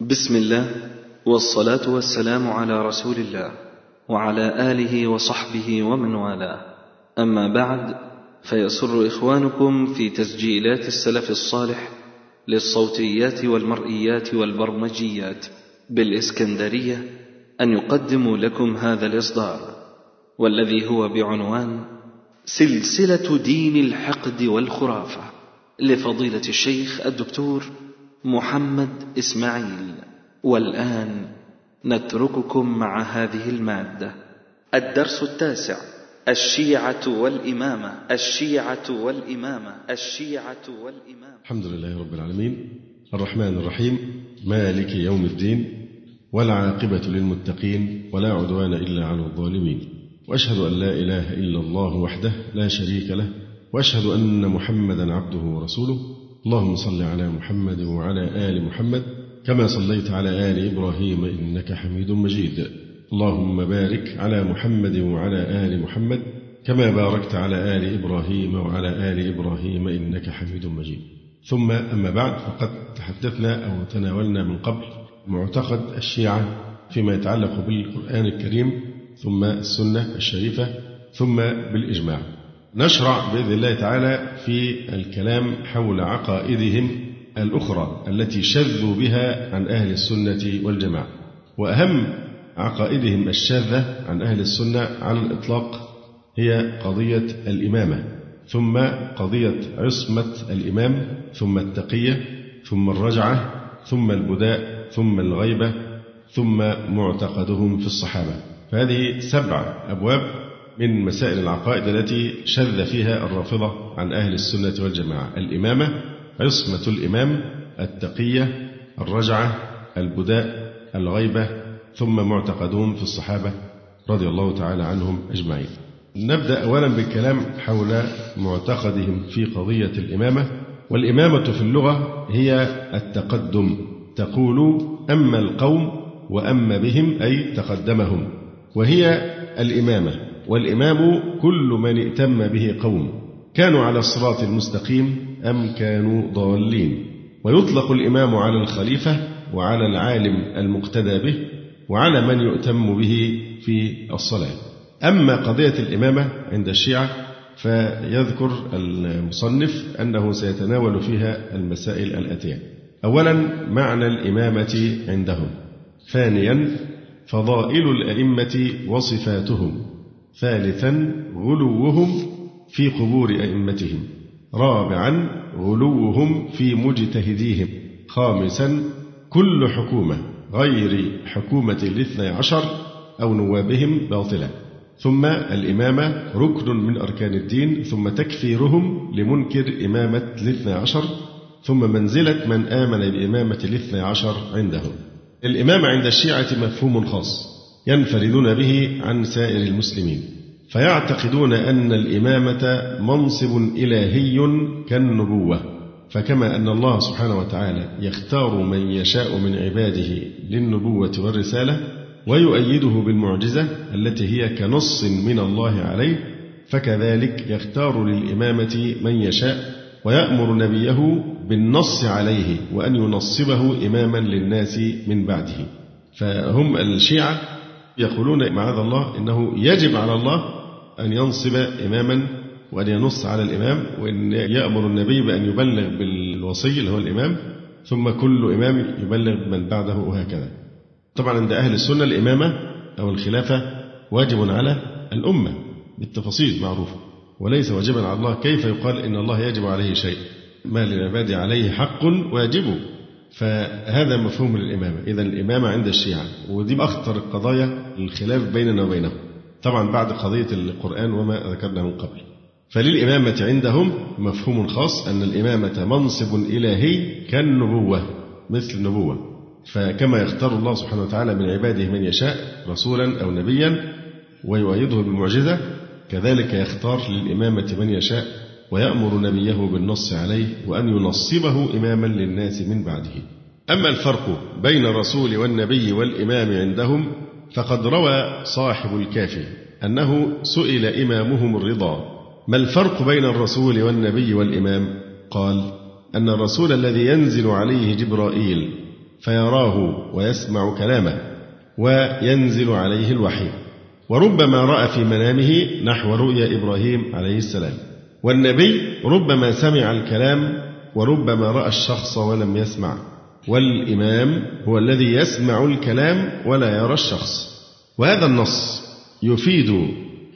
بسم الله والصلاة والسلام على رسول الله وعلى آله وصحبه ومن والاه. أما بعد فيسر إخوانكم في تسجيلات السلف الصالح للصوتيات والمرئيات والبرمجيات بالإسكندرية أن يقدموا لكم هذا الإصدار والذي هو بعنوان سلسلة دين الحقد والخرافة لفضيلة الشيخ الدكتور محمد إسماعيل. والآن نترككم مع هذه المادة. الدرس التاسع. الشيعة والإمامة. الشيعة والإمامة. الشيعة والإمامة. الحمد لله رب العالمين. الرحمن الرحيم. مالك يوم الدين. والعاقبة للمتقين. ولا عدوان إلا على الظالمين. وأشهد أن لا إله إلا الله وحده لا شريك له. وأشهد أن محمدا عبده ورسوله. اللهم صل على محمد وعلى آل محمد كما صليت على آل إبراهيم إنك حميد مجيد. اللهم بارك على محمد وعلى آل محمد كما باركت على آل إبراهيم وعلى آل إبراهيم إنك حميد مجيد. ثم أما بعد فقد تحدثنا أو تناولنا من قبل معتقد الشيعة فيما يتعلق بالقرآن الكريم ثم السنة الشريفة ثم بالإجماع. نشرع بإذن الله تعالى في الكلام حول عقائدهم الأخرى التي شذوا بها عن أهل السنة والجماعة. وأهم عقائدهم الشاذة عن أهل السنة على الإطلاق هي قضية الإمامة ثم قضية عصمة الإمام ثم التقية ثم الرجعة ثم البداء ثم الغيبة ثم معتقدهم في الصحابة. فهذه سبع أبواب من مسائل العقائد التي شذ فيها الرافضة عن أهل السنة والجماعة. الإمامة عصمة الإمام التقية الرجعة البداء الغيبة ثم معتقدهم في الصحابة رضي الله تعالى عنهم أجمعين. نبدأ أولا بالكلام حول معتقدهم في قضية الإمامة. والإمامة في اللغة هي التقدم. تقول أما القوم وأما بهم أي تقدمهم. وهي الإمامة. والإمام كل من ائتم به قوم. كانوا على الصراط المستقيم أم كانوا ضالين. ويطلق الإمام على الخليفة وعلى العالم المقتدى به وعلى من يؤتم به في الصلاة. أما قضية الإمامة عند الشيعة فيذكر المصنف أنه سيتناول فيها المسائل الآتية. أولا معنى الإمامة عندهم. ثانيا فضائل الأئمة وصفاتهم. ثالثا غلوهم في قبور أئمتهم. رابعا غلوهم في مجتهديهم. خامسا كل حكومة غير حكومة الاثني عشر أو نوابهم باطلة. ثم الإمامة ركن من أركان الدين ثم تكفيرهم لمنكر إمامة الاثنى عشر ثم منزلة من آمن بإمامة الاثنى عشر عندهم. الإمامة عند الشيعة مفهوم خاص. ينفردون به عن سائر المسلمين. فيعتقدون أن الإمامة منصب إلهي كالنبوة. فكما أن الله سبحانه وتعالى يختار من يشاء من عباده للنبوة والرسالة ويؤيده بالمعجزة التي هي كنص من الله عليه فكذلك يختار للإمامة من يشاء ويأمر نبيه بالنص عليه وأن ينصبه إماما للناس من بعده. فهم الشيعة يقولون معاذ الله إنه يجب على الله أن ينصب إماما وأن ينص على الإمام وأن يأمر النبي بأن يبلغ بالوصي اللي هو الإمام ثم كل إمام يبلغ من بعده وهكذا. طبعا عند أهل السنة الإمامة أو الخلافة واجب على الأمة بالتفاصيل معروفة وليس واجبا على الله كيف يقال إن الله يجب عليه شيء. ما للعباد عليه حق واجب. فهذا مفهوم الإمامة. إذا الإمامة عند الشيعة ودي أخطر القضايا الخلاف بيننا وبينهم. طبعا بعد قضية القرآن وما ذكرنا من قبل. فللإمامة عندهم مفهوم خاص أن الإمامة منصب إلهي كالنبوة مثل النبوة. فكما يختار الله سبحانه وتعالى من عباده من يشاء رسولا أو نبيا ويؤيده بالمعجزة كذلك يختار للإمامة من يشاء ويأمر نبيه بالنص عليه وأن ينصبه إماما للناس من بعده. أما الفرق بين الرسول والنبي والإمام عندهم فقد روى صاحب الكافي أنه سئل إمامهم الرضا ما الفرق بين الرسول والنبي والإمام؟ قال أن الرسول الذي ينزل عليه جبرائيل فيراه ويسمع كلامه وينزل عليه الوحي وربما رأى في منامه نحو رؤيا إبراهيم عليه السلام. والنبي ربما سمع الكلام وربما رأى الشخص ولم يسمع والإمام هو الذي يسمع الكلام ولا يرى الشخص. وهذا النص يفيد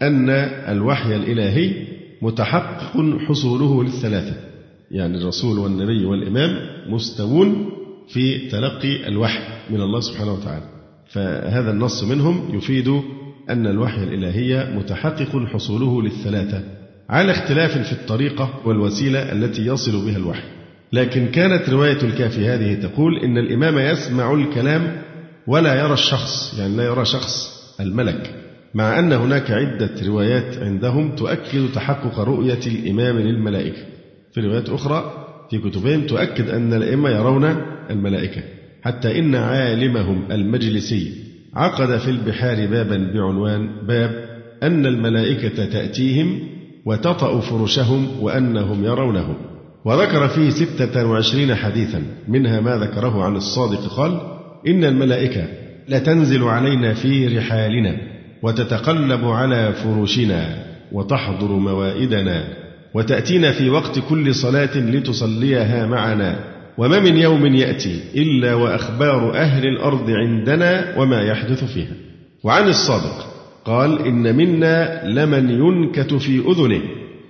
أن الوحي الإلهي متحقق حصوله للثلاثة يعني الرسول والنبي والإمام مستوون في تلقي الوحي من الله سبحانه وتعالى. فهذا النص منهم يفيد أن الوحي الإلهي متحقق حصوله للثلاثة. على اختلاف في الطريقة والوسيلة التي يصل بها الوحي. لكن كانت رواية الكافي هذه تقول إن الإمام يسمع الكلام ولا يرى الشخص يعني لا يرى شخص الملك مع أن هناك عدة روايات عندهم تؤكد تحقق رؤية الإمام للملائكة. في روايات أخرى في كتبهم تؤكد أن الأئمة يرون الملائكة حتى إن عالمهم المجلسي عقد في البحار بابا بعنوان باب أن الملائكة تأتيهم وتطأ فرشهم وأنهم يرونهم. وذكر فيه ستة وعشرين حديثا منها ما ذكره عن الصادق قال إن الملائكة لتنزل علينا في رحالنا وتتقلب على فرشنا وتحضر موائدنا وتأتينا في وقت كل صلاة لتصليها معنا. وما من يوم يأتي إلا وأخبار أهل الأرض عندنا وما يحدث فيها. وعن الصادق قال إن منا لمن ينكت في أذنه.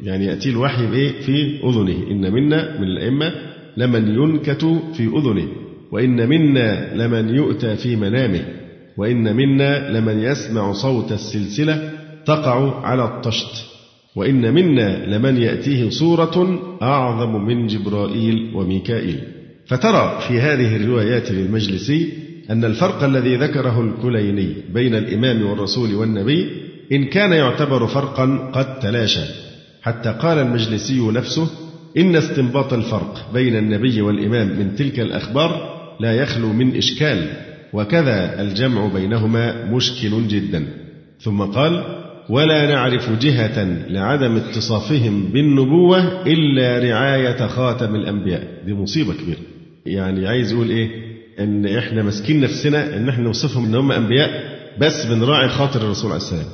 يعني يأتي الوحي بإيه في أذنه. إن منا من الأئمة لمن ينكت في أذنه. وإن منا لمن يؤتى في منامه. وإن منا لمن يسمع صوت السلسلة تقع على الطشت. وإن منا لمن يأتيه صورة أعظم من جبرائيل وميكائيل. فترى في هذه الروايات للمجلسي أن الفرق الذي ذكره الكليني بين الإمام والرسول والنبي إن كان يعتبر فرقا قد تلاشى. حتى قال المجلسي نفسه إن استنباط الفرق بين النبي والإمام من تلك الأخبار لا يخلو من إشكال وكذا الجمع بينهما مشكل جدا. ثم قال ولا نعرف جهة لعدم اتصافهم بالنبوة إلا رعاية خاتم الأنبياء. دي مصيبة كبيرة. يعني عايز يقول إيه؟ إن إحنا ماسكين نفسنا إن إحنا نوصفهم إن هم أنبياء بس بنراعي خاطر الرسول عليه السلام.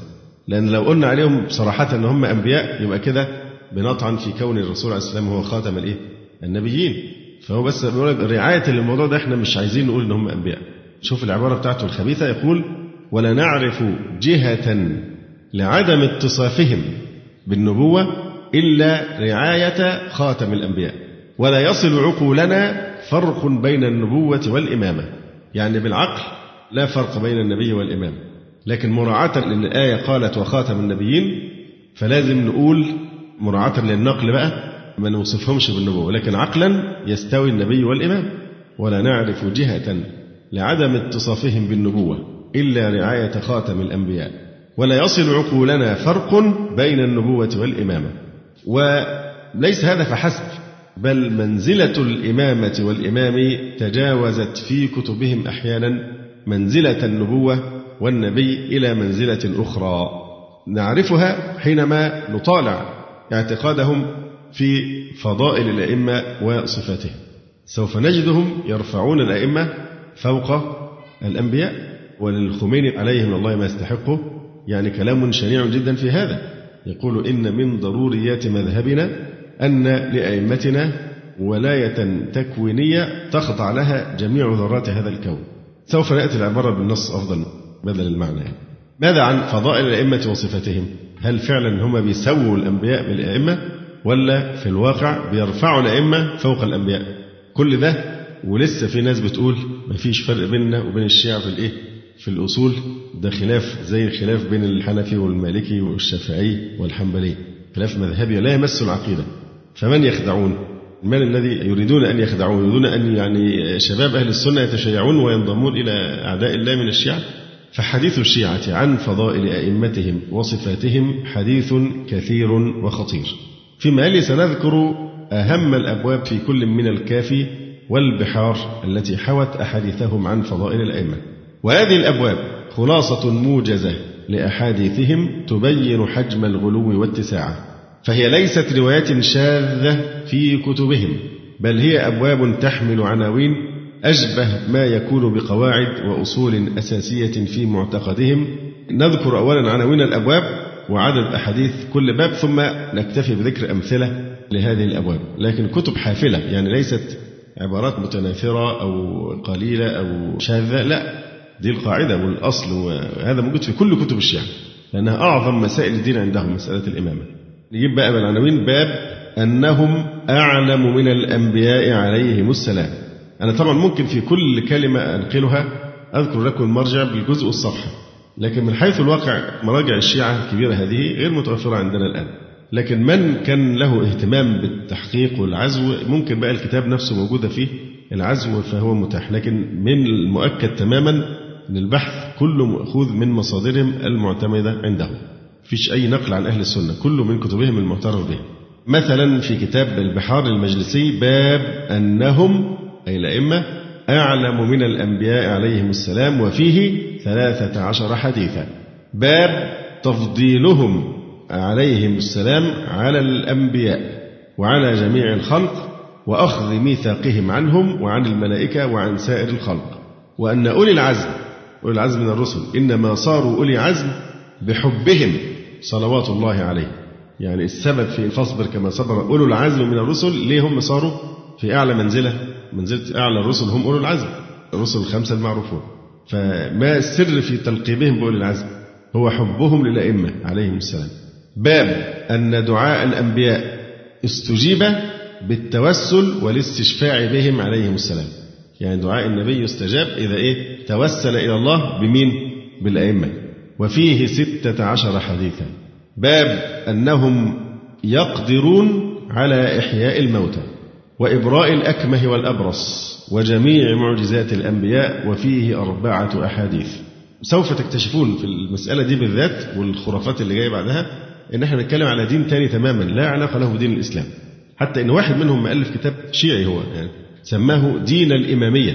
لأن لو قلنا عليهم صراحة إن هم أنبياء يبقى كده بنطعن في كون الرسول عليه السلام هو خاتم الإيه؟ النبيين. فهو بس بيقول رعاية للموضوع ده إحنا مش عايزين نقول إن هم أنبياء. شوف العبارة بتاعته الخبيثة يقول ولا نعرف جهة لعدم اتصافهم بالنبوة إلا رعاية خاتم الأنبياء ولا يصل عقولنا فرق بين النبوة والإمامة. يعني بالعقل لا فرق بين النبي والإمام. لكن مراعاة لأن الآية قالت وخاتم النبيين فلازم نقول مراعاة للنقل بقى ما نوصفهمش بالنبوة. لكن عقلا يستوي النبي والإمام. ولا نعرف جهة لعدم اتصافهم بالنبوة إلا رعاية خاتم الأنبياء. ولا يصل عقولنا فرق بين النبوة والإمامة. وليس هذا فحسب. بل منزلة الإمامة والإمام تجاوزت في كتبهم أحيانا منزلة النبوة والنبي إلى منزلة أخرى. نعرفها حينما نطالع اعتقادهم في فضائل الأئمة وصفاتهم سوف نجدهم يرفعون الأئمة فوق الأنبياء وللخميني عليه من الله ما يستحقه يعني كلام شنيع جدا في هذا. يقول إن من ضروريات مذهبنا أن لأئمتنا ولاية تكوينية تخضع لها جميع ذرات هذا الكون. سوف نأتي العبارة بالنص أفضل بدل المعنى. ماذا عن فضائل الأئمة وصفاتهم هل فعلا هم بيسووا الأنبياء بالأئمة ولا في الواقع بيرفعوا الأئمة فوق الأنبياء؟ كل ده ولسه في ناس بتقول مفيش فرق بيننا وبين الشيعة في الإيه؟ في الأصول. ده خلاف زي الخلاف بين الحنفي والمالكي والشافعي والحنبلي. خلاف مذهبي لا يمس العقيدة. فمن يخدعون؟ من الذي يريدون أن يخدعون يريدون أن يعني شباب أهل السنة يتشيعون وينضمون إلى أعداء الله من الشيعة. فحديث الشيعة عن فضائل أئمتهم وصفاتهم حديث كثير وخطير. فيما يلي سنذكر أهم الأبواب في كل من الكافي والبحار التي حوت أحاديثهم عن فضائل الأئمة. وهذه الأبواب خلاصة موجزة لأحاديثهم تبين حجم الغلو واتساعه فهي ليست روايات شاذة في كتبهم بل هي أبواب تحمل عناوين أشبه ما يكون بقواعد وأصول أساسية في معتقدهم. نذكر أولا عناوين الأبواب وعدد أحاديث كل باب ثم نكتفي بذكر أمثلة لهذه الأبواب. لكن كتب حافلة يعني ليست عبارات متناثرة أو قليلة أو شاذة لا دي القاعدة والأصل وهذا موجود في كل كتب الشيعة لأنها أعظم مسائل الدين عندهم مسألة الإمامة. نجيب بقى من العناوين. باب أنهم أعلم من الأنبياء عليهم السلام. أنا طبعا ممكن في كل كلمة أنقلها أذكر لكم المرجع بالجزء والصفحة لكن من حيث الواقع مراجع الشيعة الكبيرة هذه غير متوفرة عندنا الآن. لكن من كان له اهتمام بالتحقيق والعزو ممكن بقى الكتاب نفسه موجودة فيه العزو فهو متاح. لكن من المؤكد تماما أن البحث كله مأخوذ من مصادرهم المعتمدة عندهم فيش أي نقل عن أهل السنة كله من كتبهم المعترف به. مثلا في كتاب البحار المجلسي باب أنهم أي الأئمة أعلم من الأنبياء عليهم السلام وفيه ثلاثة عشر حديثا. باب تفضيلهم عليهم السلام على الأنبياء وعلى جميع الخلق وأخذ ميثاقهم عنهم وعن الملائكة وعن سائر الخلق. وأن أولي العزم أولي العزم من الرسل إنما صاروا أولي عزم بحبهم. صلوات الله عليه. يعني السبب في فاصبر كما صبر أولو العزم من الرسل ليه هم صاروا في أعلى منزلة؟ منزلة أعلى الرسل هم أولو العزم الرسل الخمسة المعروفون. فما السر في تلقيبهم بأولي العزم؟ هو حبهم للأئمة عليهم السلام. باب أن دعاء الأنبياء استجيب بالتوسل والاستشفاع بهم عليهم السلام. يعني دعاء النبي يستجاب إذا إيه؟ توسل إلى الله بمين؟ بالأئمة. وفيه ستة عشر حديثا. باب أنهم يقدرون على إحياء الموتى وإبراء الأكمه والأبرص وجميع معجزات الأنبياء وفيه أربعة أحاديث. سوف تكتشفون في المسألة دي بالذات والخرافات اللي جاية بعدها إن إحنا بنتكلم على دين تاني تماما لا علاقة له بدين الإسلام. حتى إن واحد منهم مؤلف كتاب شيعي هو يعني سماه دين الإمامية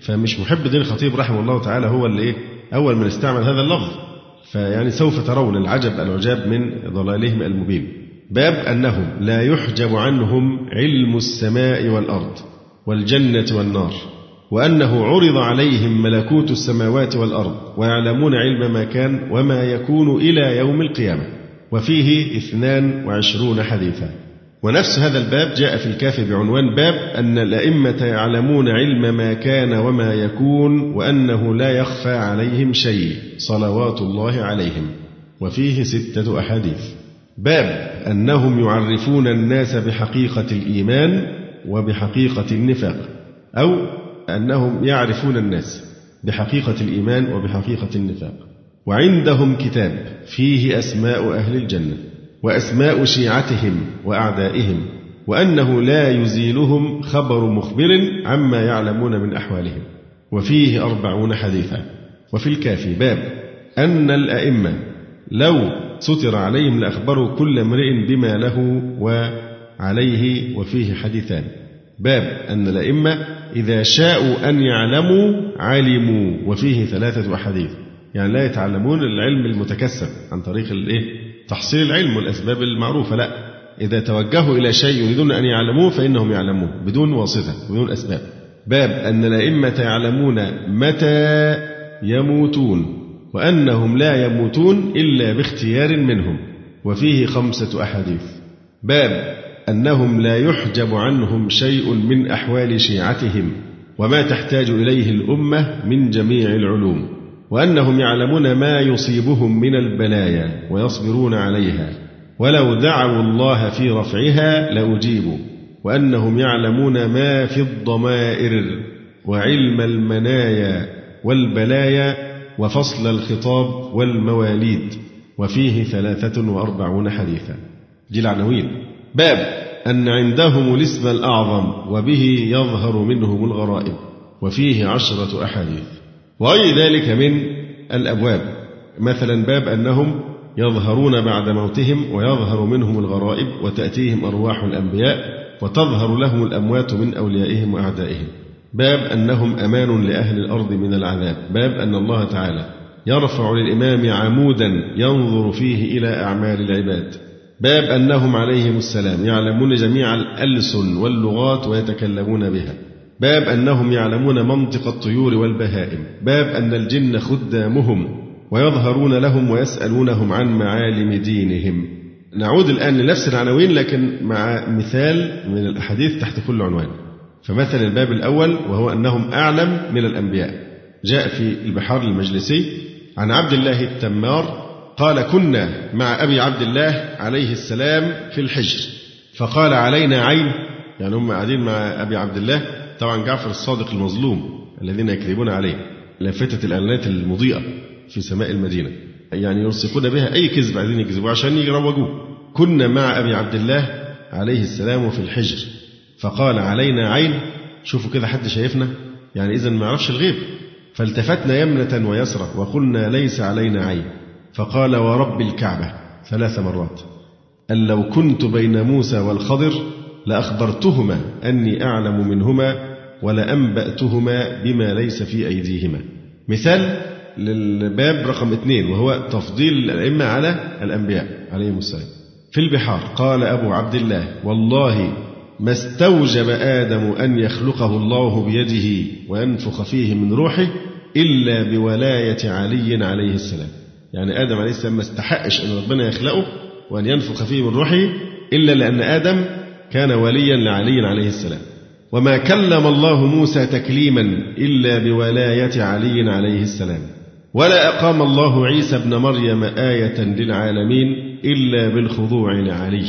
فمش محب دين الخطيب رحمه الله تعالى هو اللي إيه؟ أول من استعمل هذا اللفظ. فيعني سوف ترون العجب العجاب من ضلالهم المبين. باب أنهم لا يحجب عنهم علم السماء والأرض والجنة والنار وأنه عرض عليهم ملكوت السماوات والأرض ويعلمون علم ما كان وما يكون إلى يوم القيامة وفيه اثنان وعشرون حديثا. ونفس هذا الباب جاء في الكافي بعنوان باب أن الأئمة يعلمون علم ما كان وما يكون وأنه لا يخفى عليهم شيء صلوات الله عليهم وفيه ستة أحاديث. باب أنهم يعرفون الناس بحقيقة الإيمان وبحقيقة النفاق أو أنهم يعرفون الناس بحقيقة الإيمان وبحقيقة النفاق. وعندهم كتاب فيه أسماء أهل الجنة. وأسماء شيعتهم وأعدائهم وأنه لا يزيلهم خبر مخبر عما يعلمون من أحوالهم. وفيه أربعون حديثا. وفي الكافي باب أن الأئمة لو ستر عليهم لأخبروا كل امرئ بما له وعليه. وفيه حديثان. باب أن الأئمة إذا شاءوا أن يعلموا علموا. وفيه ثلاثة أحاديث. يعني لا يتعلمون العلم المتكسب عن طريق الإيه؟ تحصيل العلم والأسباب المعروفة. لا إذا توجهوا إلى شيء يريدون أن يعلموه فإنهم يعلموه بدون واسطة بدون أسباب. باب أن الأئمة يعلمون متى يموتون وأنهم لا يموتون إلا باختيار منهم وفيه خمسة أحاديث. باب أنهم لا يحجب عنهم شيء من أحوال شيعتهم وما تحتاج إليه الأمة من جميع العلوم. وأنهم يعلمون ما يصيبهم من البلايا ويصبرون عليها. ولو دعوا الله في رفعها لأجيبوا. وأنهم يعلمون ما في الضمائر وعلم المنايا والبلايا وفصل الخطاب والمواليد. وفيه ثلاثة وأربعون حديثا. دي العناوين باب أن عندهم الاسم الأعظم وبه يظهر منهم الغرائب. وفيه عشرة أحاديث. وغير ذلك من الأبواب. مثلا باب أنهم يظهرون بعد موتهم ويظهر منهم الغرائب وتأتيهم أرواح الأنبياء وتظهر لهم الأموات من أوليائهم وأعدائهم. باب أنهم أمان لأهل الأرض من العذاب. باب أن الله تعالى يرفع للإمام عمودا ينظر فيه إلى أعمال العباد. باب أنهم عليهم السلام يعلمون جميع الألسن واللغات ويتكلمون بها. باب أنهم يعلمون منطق الطيور والبهائم. باب أن الجن خدامهم ويظهرون لهم ويسألونهم عن معالم دينهم. نعود الآن لنفس العناوين لكن مع مثال من الأحاديث تحت كل عنوان. فمثل الباب الأول وهو أنهم أعلم من الأنبياء. جاء في البحار المجلسي عن عبد الله التمار قال كنا مع أبي عبد الله عليه السلام في الحجر فقال علينا عين. يعني هم قاعدين مع أبي عبد الله. طبعا جعفر الصادق المظلوم الذين يكذبون عليه لافتة الإعلانات المضيئة في سماء المدينة يعني يلصقون بها أي كذب عايزين يكذبوا عشان يروجوه. كنا مع أبي عبد الله عليه السلام في الحجر فقال علينا عين شوفوا كده حد شايفنا؟ يعني إذا ما يعرفش الغيب. فالتفتنا يمنة ويسرى وقلنا ليس علينا عين. فقال ورب الكعبة ثلاث مرات أن لو كنت بين موسى والخضر لأخبرتهما أني أعلم منهما ولأنبأتهما بما ليس في أيديهما. مثال للباب رقم اثنين وهو تفضيل الأئمة على الأنبياء عليهم السلام. في البحار قال أبو عبد الله والله ما استوجب آدم أن يخلقه الله بيده وينفخ فيه من روحه إلا بولاية علي عليه السلام. يعني آدم عليه السلام ما استحقش أن ربنا يخلقه وأن ينفخ فيه من روحه إلا لأن آدم كان وليا لعلي عليه السلام. وما كلم الله موسى تكليما إلا بولاية علي عليه السلام. ولا أقام الله عيسى ابن مريم آية للعالمين إلا بالخضوع لعلي.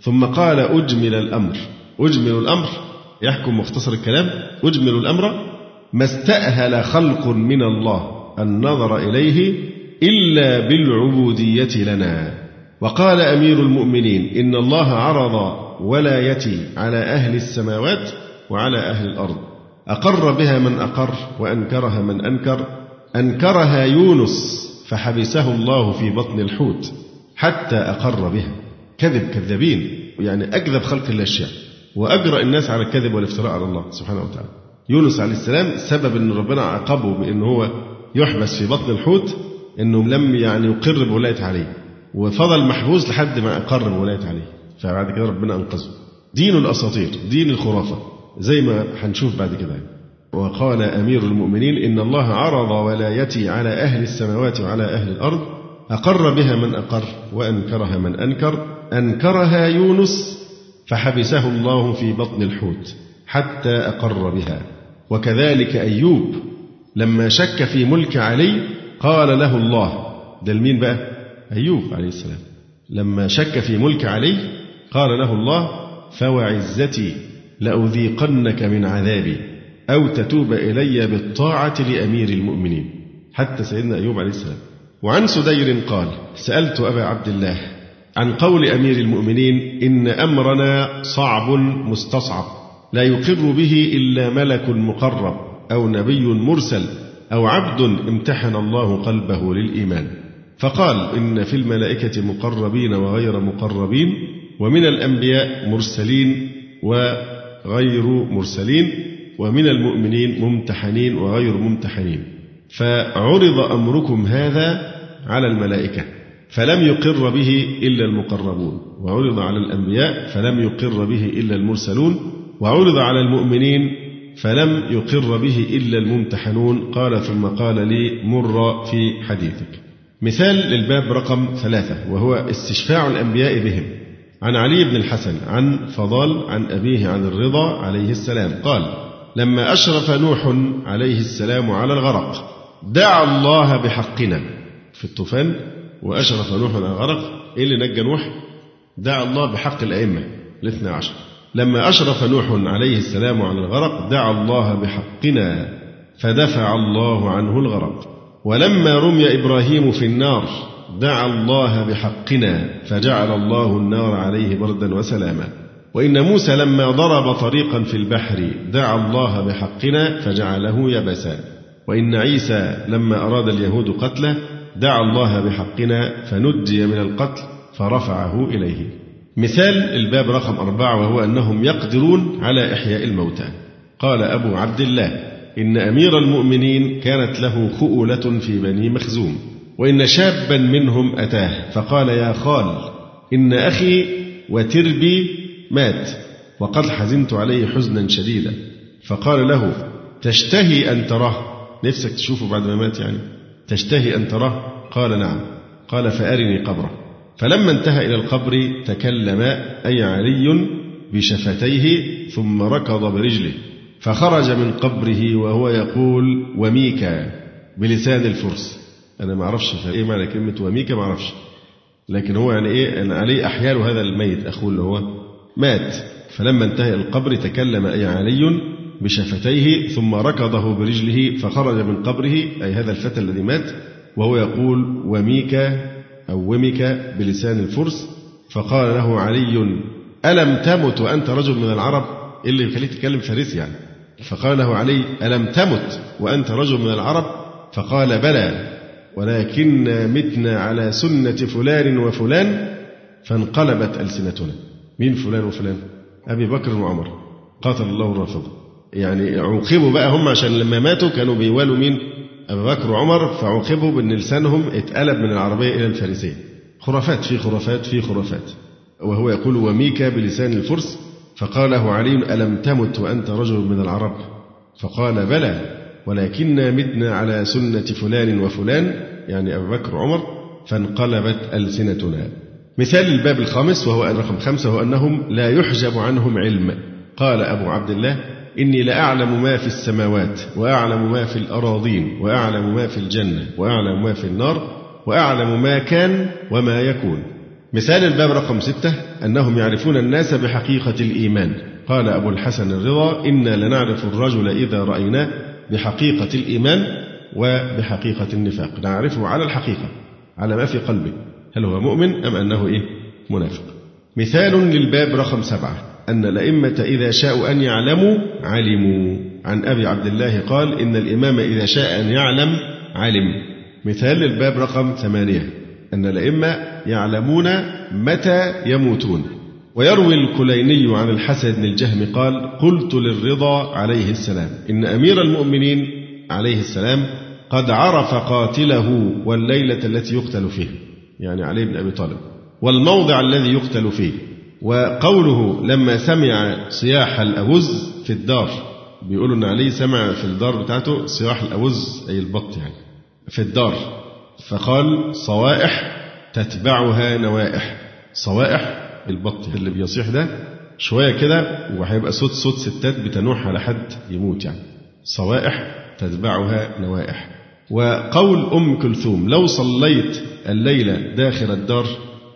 ثم قال أجمل الأمر. أجمل الأمر. يحكم مختصر الكلام. أجمل الأمر. ما استأهل خلق من الله النظر إليه إلا بالعبودية لنا. وقال أمير المؤمنين إن الله عرض ولايتي على أهل السماوات وعلى أهل الأرض. أقر بها من أقر وأنكرها من أنكر. أنكرها يونس فحبسه الله في بطن الحوت حتى أقر بها. كذب كذابين يعني أكذب خلق الشيء. وأجرأ الناس على الكذب والافتراء على الله سبحانه وتعالى. يونس عليه السلام سبب أن ربنا عاقبه بأن هو يحبس في بطن الحوت أنه لم يعني يقر بولاية عليه. وفضل محبوس لحد ما أقر بولاية عليه. فبعد كده ربنا أنقذه. دين الأساطير دين الخرافة زي ما هنشوف بعد كده. وقال أمير المؤمنين إن الله عرض ولايتي على أهل السماوات وعلى أهل الأرض أقر بها من أقر وأنكرها من أنكر. أنكرها يونس فحبسه الله في بطن الحوت حتى أقر بها. وكذلك أيوب لما شك في ملك علي قال له الله. ده المين بقى؟ أيوب عليه السلام. لما شك في ملك علي قال له الله فوعزتي لأذيقنك من عذابي أو تتوب إلي بالطاعة لأمير المؤمنين. حتى سيدنا أيوب عليه السلام. وعن سدير قال سألت أبا عبد الله عن قول أمير المؤمنين إن أمرنا صعب مستصعب لا يقر به إلا ملك مقرب أو نبي مرسل أو عبد امتحن الله قلبه للإيمان. فقال إن في الملائكة مقربين وغير مقربين ومن الأنبياء مرسلين وغير مرسلين ومن المؤمنين ممتحنين وغير ممتحنين. فعرض أمركم هذا على الملائكة فلم يقر به إلا المقربون. وعرض على الأنبياء فلم يقر به إلا المرسلون. وعرض على المؤمنين فلم يقر به إلا الممتحنون. قال ثم قال لي مر في حديثك. مثال للباب رقم ثلاثة وهو استشفاع الأنبياء بهم. عن علي بن الحسن عن فضال عن أبيه عن الرضا عليه السلام. قال لما أشرف نوح عليه السلام على الغرق دعا الله بحقنا في الطوفان وأشرف نوح على الغرق. إيه اللي نجى نوح؟ دعا الله بحق الأئمة الاثنى عشر. لما أشرف نوح عليه السلام على الغرق دعا الله بحقنا فدفع الله عنه الغرق. ولما رمي إبراهيم في النار دعا الله بحقنا فجعل الله النار عليه بردا وسلاما. وإن موسى لما ضرب طريقا في البحر دعا الله بحقنا فجعله يبسا. وإن عيسى لما أراد اليهود قتله دعا الله بحقنا فنجي من القتل فرفعه إليه. مثال الباب رقم أربعة وهو أنهم يقدرون على إحياء الموتى. قال أبو عبد الله إن أمير المؤمنين كانت له خؤلة في بني مخزوم. وإن شابا منهم أتاه. فقال يا خال إن أخي وتربي مات وقد حزنت عليه حزنا شديدا. فقال له تشتهي أن تراه. نفسك تشوفه بعد ما مات يعني؟ تشتهي أن تراه؟ قال نعم. قال فأرني قبره. فلما انتهى إلى القبر تكلم أي علي بشفتيه ثم ركض برجله. فخرج من قبره وهو يقول وميكا بلسان الفرس. أنا ما أعرفش إيه معنى كلمة وميكا ما أعرفش. لكن هو يعني إيه أنا عليه أحيال هذا الميت أخوه اللي هو مات. فلما انتهى القبر تكلم أي علي بشفتيه ثم ركضه برجله فخرج من قبره أي هذا الفتى الذي مات وهو يقول وميكا أو ومك بلسان الفرس. فقال له علي ألم تمت وأنت رجل من العرب؟ اللي يخليك تتكلم فارسي يعني. فقال له علي ألم تمت وأنت رجل من العرب؟ فقال بلى. ولكن متنا على سنة فلان وفلان فانقلبت ألسنتنا. مين فلان وفلان؟ أبي بكر وعمر. قاتل الله الرافضة. يعني عوقبوا بقى هم عشان لما ماتوا كانوا بيوالوا مين؟ أبي بكر وعمر. فعوقبوا بأن لسانهم اتقلب من العربية إلى الفارسية. خرافات في خرافات في خرافات. وهو يقول وميكا بلسان الفرس? فقال له علي ألم تمت وأنت رجل من العرب؟ فقال بلى. ولكنا متنا على سنة فلان وفلان يعني أبي بكر وعمر فانقلبت ألسنتنا. مثال الباب الخامس وهو رقم خمسة هو أنهم لا يحجب عنهم علم. قال أبو عبد الله إني لأعلم ما في السماوات وأعلم ما في الأراضين وأعلم ما في الجنة وأعلم ما في النار وأعلم ما كان وما يكون. مثال الباب رقم ستة أنهم يعرفون الناس بحقيقة الإيمان. قال أبو الحسن الرضا إنا لنعرف الرجل إذا رأيناه. بحقيقة الإيمان وبحقيقة النفاق. نعرفه على الحقيقة على ما في قلبه هل هو مؤمن أم أنه إيه؟ منافق. مثال للباب رقم سبعة أن الأئمة إذا شاءوا أن يعلموا علموا. عن أبي عبد الله قال إن الإمام إذا شاء أن يعلم علم. مثال للباب رقم ثمانية أن الأئمة يعلمون متى يموتون. ويروي الكليني عن الحسن بن الجهم قال قلت للرضا عليه السلام إن أمير المؤمنين عليه السلام قد عرف قاتله والليلة التي يقتل فيها يعني علي بن أبي طالب. والموضع الذي يقتل فيه وقوله لما سمع صياح الأوز في الدار بيقولوا إن علي سمع في الدار بتاعته صياح الأوز أي البط يعني في الدار فقال صوائح تتبعها نوائح صوائح البط اللي بيصيح ده شوية كده وهيبقى صوت صوت ستات بتنوح على حد يموت يعني. صوائح تتبعها نوائح. وقول أم كلثوم لو صليت الليلة داخل الدار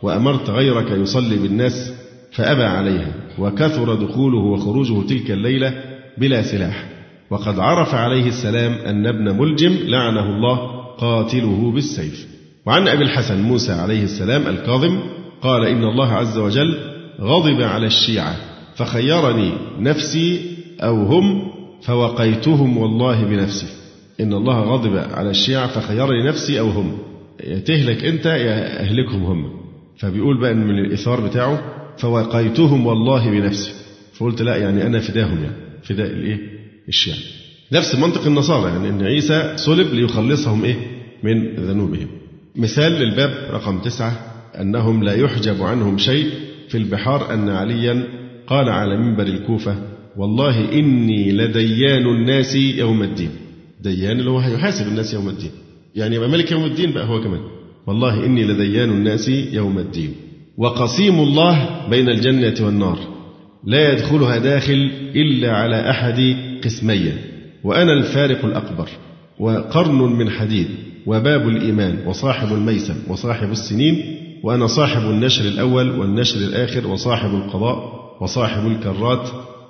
وأمرت غيرك يصلي بالناس فأبى عليها وكثر دخوله وخروجه تلك الليلة بلا سلاح. وقد عرف عليه السلام أن ابن ملجم لعنه الله قاتله بالسيف. وعن أبي الحسن موسى عليه السلام الكاظم قال إن الله عز وجل غضب على الشيعة فخيرني نفسي أو هم فوقيتهم والله بنفسي. إن الله غضب على الشيعة فخيرني نفسي أو هم. تهلك أنت يا أهلكهم هم. فبيقول بقى من الإثار بتاعه فوقيتهم والله بنفسي. فقلت لا يعني أنا فداهم يعني فداء الإيه؟ الشيعة. نفس منطق النصارى يعني أن عيسى صلب ليخلصهم إيه؟ من ذنوبهم. مثال للباب رقم تسعة. أنهم لا يحجب عنهم شيء في البحار أن عليا قال على منبر الكوفة والله إني لديان الناس يوم الدين. ديان اللي هو هيحاسب الناس يوم الدين. يعني يبقى ملك يوم الدين بقى هو كمان. والله إني لديان الناس يوم الدين. وقسيم الله بين الجنة والنار. لا يدخلها داخل إلا على أحد قسمين وأنا الفارق الأكبر. وقرن من حديد. وباب الإيمان. وصاحب الميسم وصاحب السنين. وأنا صاحب النشر الأول والنشر الآخر وصاحب القضاء وصاحب الكرات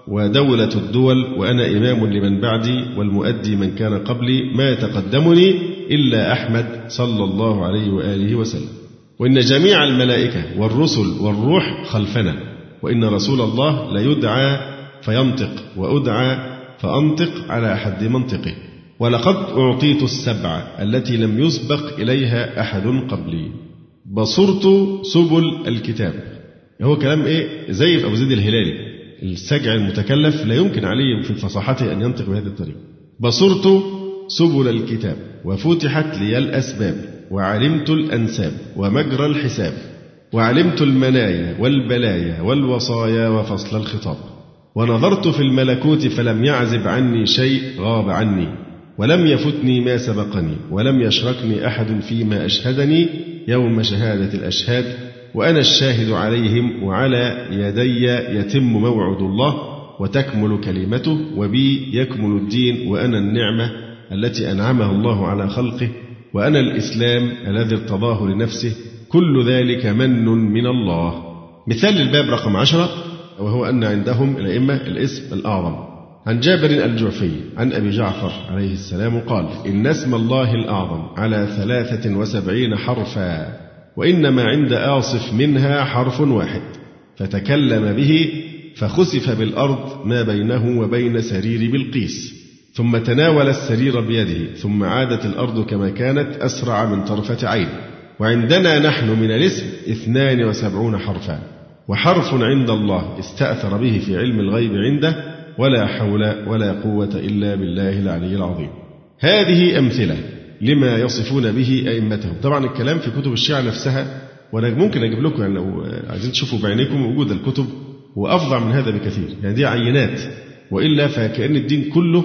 ودولة الدول وأنا إمام لمن بعدي والمؤدي من كان قبلي ما يتقدمني إلا أحمد صلى الله عليه وآله وسلم. وإن جميع الملائكة والرسل والروح خلفنا وإن رسول الله ليدعى فينطق وأدعى فأنطق على حد منطقه. ولقد أعطيت السبع التي لم يسبق إليها أحد قبلي. بصرت سبل الكتاب. هو كلام إيه؟ زي في أبو زيد الهلالي السجع المتكلف لا يمكن عليه في فصاحته أن ينطق بهذه الطريقة. بصرت سبل الكتاب وفتحت لي الأسباب وعلمت الأنساب ومجرى الحساب وعلمت المنايا والبلايا والوصايا وفصل الخطاب. ونظرت في الملكوت فلم يعزب عني شيء غاب عني ولم يفتني ما سبقني ولم يشركني أحد فيما أشهدني يوم شهادة الأشهاد وأنا الشاهد عليهم وعلى يدي يتم موعد الله وتكمل كلمته وبي يكمل الدين وأنا النعمة التي أنعمها الله على خلقه وأنا الإسلام الذي ارتضاه لنفسه كل ذلك من من الله. مثال الباب رقم عشرة وهو أن عندهم الأئمة الاسم الأعظم. عن جابر الجعفي عن أبي جعفر عليه السلام قال إن اسم الله الأعظم على ثلاثة وسبعين حرفا وإنما عند آصف منها حرف واحد. فتكلم به فخسف بالأرض ما بينه وبين سرير بلقيس. ثم تناول السرير بيده ثم عادت الأرض كما كانت أسرع من طرفة عين. وعندنا نحن من الاسم اثنان وسبعون حرفا. وحرف عند الله استأثر به في علم الغيب عنده ولا حول ولا قوة إلا بالله العلي العظيم. هذه أمثلة لما يصفون به أئمتهم. طبعا الكلام في كتب الشيعة نفسها وأنا ممكن أجيب لكم يعني لو عايزين تشوفوا بعينيكم وجود الكتب وأفظع من هذا بكثير. يعني دي عينات وإلا فكأن الدين كله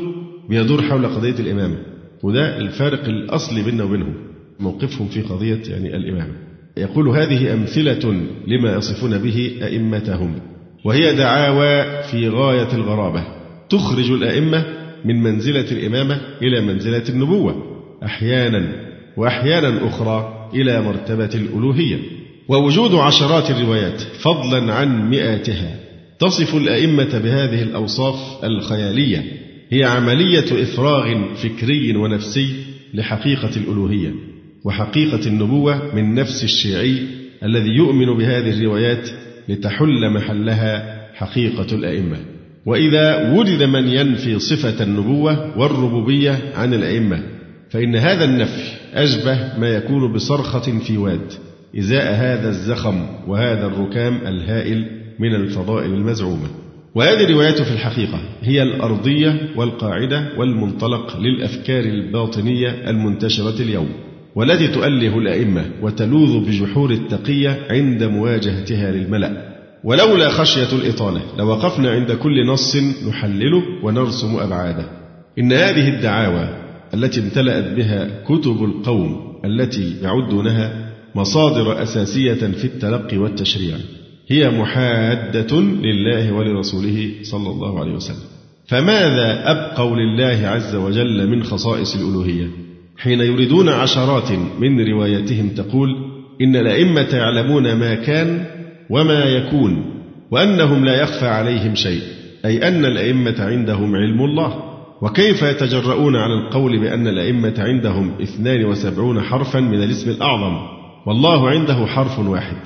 بيدور حول قضية الإمامة. وده الفارق الأصلي بيننا وبينهم موقفهم في قضية يعني الإمامة. يقول هذه أمثلة لما يصفون به أئمتهم. وهي دعاوى في غاية الغرابة. تخرج الأئمة من منزلة الإمامة إلى منزلة النبوة أحيانا وأحيانا أخرى إلى مرتبة الألوهية. ووجود عشرات الروايات فضلا عن مئاتها تصف الأئمة بهذه الأوصاف الخيالية. هي عملية إفراغ فكري ونفسي لحقيقة الألوهية وحقيقة النبوة من نفس الشيعي الذي يؤمن بهذه الروايات لتحل محلها حقيقة الأئمة. وإذا وجد من ينفي صفة النبوة والربوبية عن الأئمة فإن هذا النفي أشبه ما يكون بصرخة في واد إزاء هذا الزخم وهذا الركام الهائل من الفضائل المزعومة. وهذه الروايات في الحقيقة هي الأرضية والقاعدة والمنطلق للأفكار الباطنية المنتشرة اليوم. والتي تؤله الأئمة وتلوذ بجحور التقية عند مواجهتها للملأ. ولولا خشية الإطالة لوقفنا عند كل نص نحلله ونرسم أبعاده. إن هذه الدعاوى التي امتلأت بها كتب القوم التي يعدونها مصادر أساسية في التلقي والتشريع هي محادة لله ولرسوله صلى الله عليه وسلم. فماذا أبقوا لله عز وجل من خصائص الألوهية؟ حين يريدون عشرات من رواياتهم تقول إن الأئمة يعلمون ما كان وما يكون وأنهم لا يخفى عليهم شيء أي أن الأئمة عندهم علم الله. وكيف يتجرؤون على القول بأن الأئمة عندهم 72 حرفا من الاسم الأعظم؟ والله عنده حرف واحد.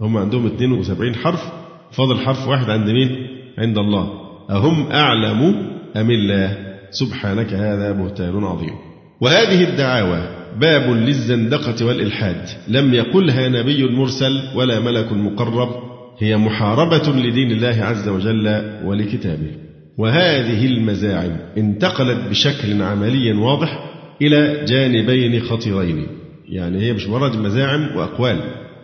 هم عندهم 72 حرف. فاضل حرف واحد عند مين؟ عند الله. أهم أعلم أم الله؟ سبحانك هذا بهتان عظيم. وهذه الدعاوى باب للزندقة والإلحاد. لم يقلها نبي مرسل ولا ملك مقرب هي محاربة لدين الله عز وجل ولكتابه. وهذه المزاعم انتقلت بشكل عملي واضح إلى جانبين خطيرين. يعني هي مش مجرد مزاعم وأقوال.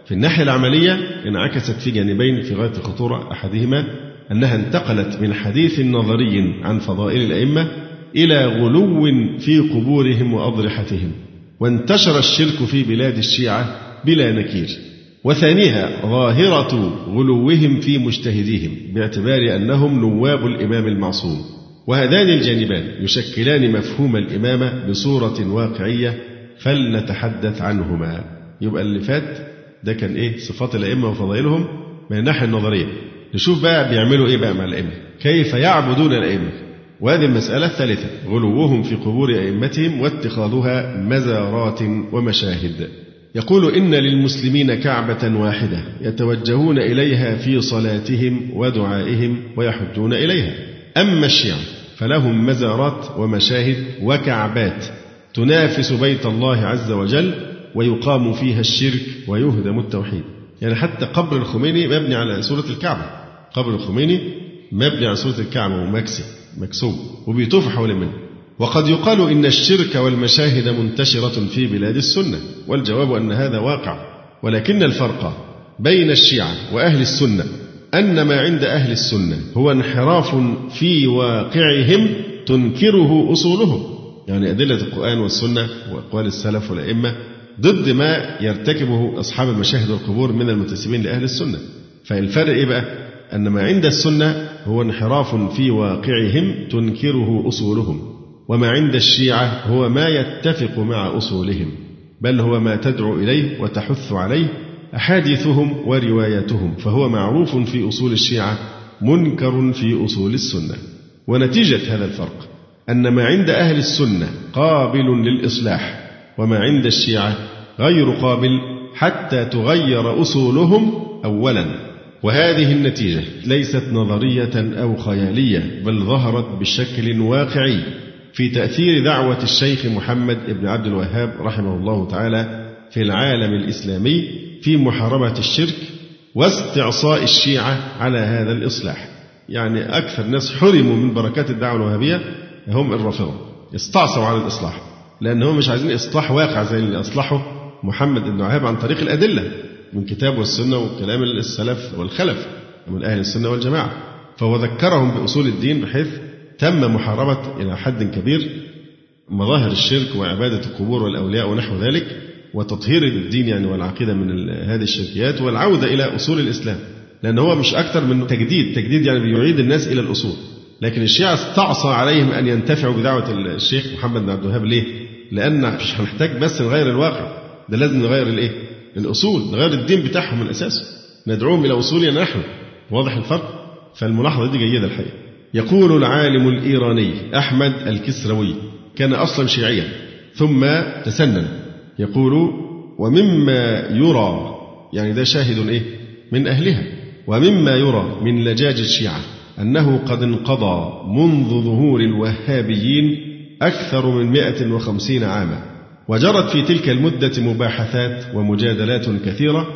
في الناحية العملية انعكست في جانبين في غاية الخطورة أحدهما أنها انتقلت من حديث نظري عن فضائل الأئمة إلى غلو في قبورهم وأضرحتهم وانتشر الشرك في بلاد الشيعة بلا نكير. وثانيها ظاهرة غلوهم في مجتهديهم باعتبار أنهم نواب الإمام المعصوم. وهذان الجانبان يشكلان مفهوم الإمامة بصورة واقعية فلنتحدث عنهما. يبقى اللي فات ده كان إيه؟ صفات الأئمة وفضائلهم من الناحية النظرية. نشوف بقى بيعملوا إيه بقى مع الأئمة. كيف يعبدون الأئمة؟ وهذه المسألة الثالثة غلوهم في قبور أئمتهم واتخاذها مزارات ومشاهد. يقول إن للمسلمين كعبة واحدة يتوجهون إليها في صلاتهم ودعائهم ويحجون إليها. أما الشيعة فلهم مزارات ومشاهد وكعبات تنافس بيت الله عز وجل ويقام فيها الشرك ويهدم التوحيد. يعني حتى قبر الخميني مبني على سورة الكعبة. قبر الخميني مبني على سورة الكعبة ومكسي. مكسوب وبيطوف حول منه. وقد يقال إن الشرك والمشاهد منتشرة في بلاد السنة والجواب أن هذا واقع. ولكن الفرق بين الشيعة وأهل السنة أن ما عند أهل السنة هو انحراف في واقعهم تنكره أصولهم. يعني أدلة القرآن والسنة وأقوال السلف والأئمة ضد ما يرتكبه أصحاب المشاهد والقبور من المنتسبين لأهل السنة. فالفرق إيه بقى؟ أن ما عند السنة هو انحراف في واقعهم تنكره أصولهم وما عند الشيعة هو ما يتفق مع أصولهم بل هو ما تدعو إليه وتحث عليه أحاديثهم ورواياتهم فهو معروف في أصول الشيعة منكر في أصول السنة. ونتيجة هذا الفرق أن ما عند أهل السنة قابل للإصلاح وما عند الشيعة غير قابل حتى تغير أصولهم أولا. وهذه النتيجة ليست نظرية أو خيالية بل ظهرت بشكل واقعي في تأثير دعوة الشيخ محمد بن عبد الوهاب رحمه الله تعالى في العالم الإسلامي في محاربة الشرك واستعصاء الشيعة على هذا الإصلاح. يعني أكثر ناس حرموا من بركات الدعوة الوهابية هم الرافضة استعصوا على الإصلاح لأنهم مش عايزين إصلاح واقع زي اللي أصلحه محمد بن وهاب عن طريق الأدلة. من كتاب والسنة وكلام السلف والخلف من أهل السنة والجماعة. فهو ذكرهم بأصول الدين بحيث تم محاربة إلى حد كبير مظاهر الشرك وعبادة القبور والأولياء ونحو ذلك وتطهير الدين يعني والعقيدة من هذه الشركيات والعودة إلى أصول الإسلام. لأن هو مش أكثر من تجديد. تجديد يعني بيعيد الناس إلى الأصول. لكن الشيعة استعصى عليهم أن ينتفعوا بدعوة الشيخ محمد بن عبد الوهاب. ليه؟ لأن مش هنحتاج بس نغير الواقع. ده لازم نغير الإيه؟ الأصول نغير الدين بتاعهم من أساسه. ندعوهم إلى أصولنا نحن واضح الفرق؟ فالملاحظة دي جيدة الحقيقة. يقول العالم الإيراني أحمد الكسروي كان أصلا شيعيا ثم تسنن. يقول ومما يرى يعني ده شاهد إيه؟ من أهلها. ومما يرى من لجاج الشيعة أنه قد انقضى منذ ظهور الوهابيين أكثر من 150 عاما. وجرت في تلك المدة مباحثات ومجادلات كثيرة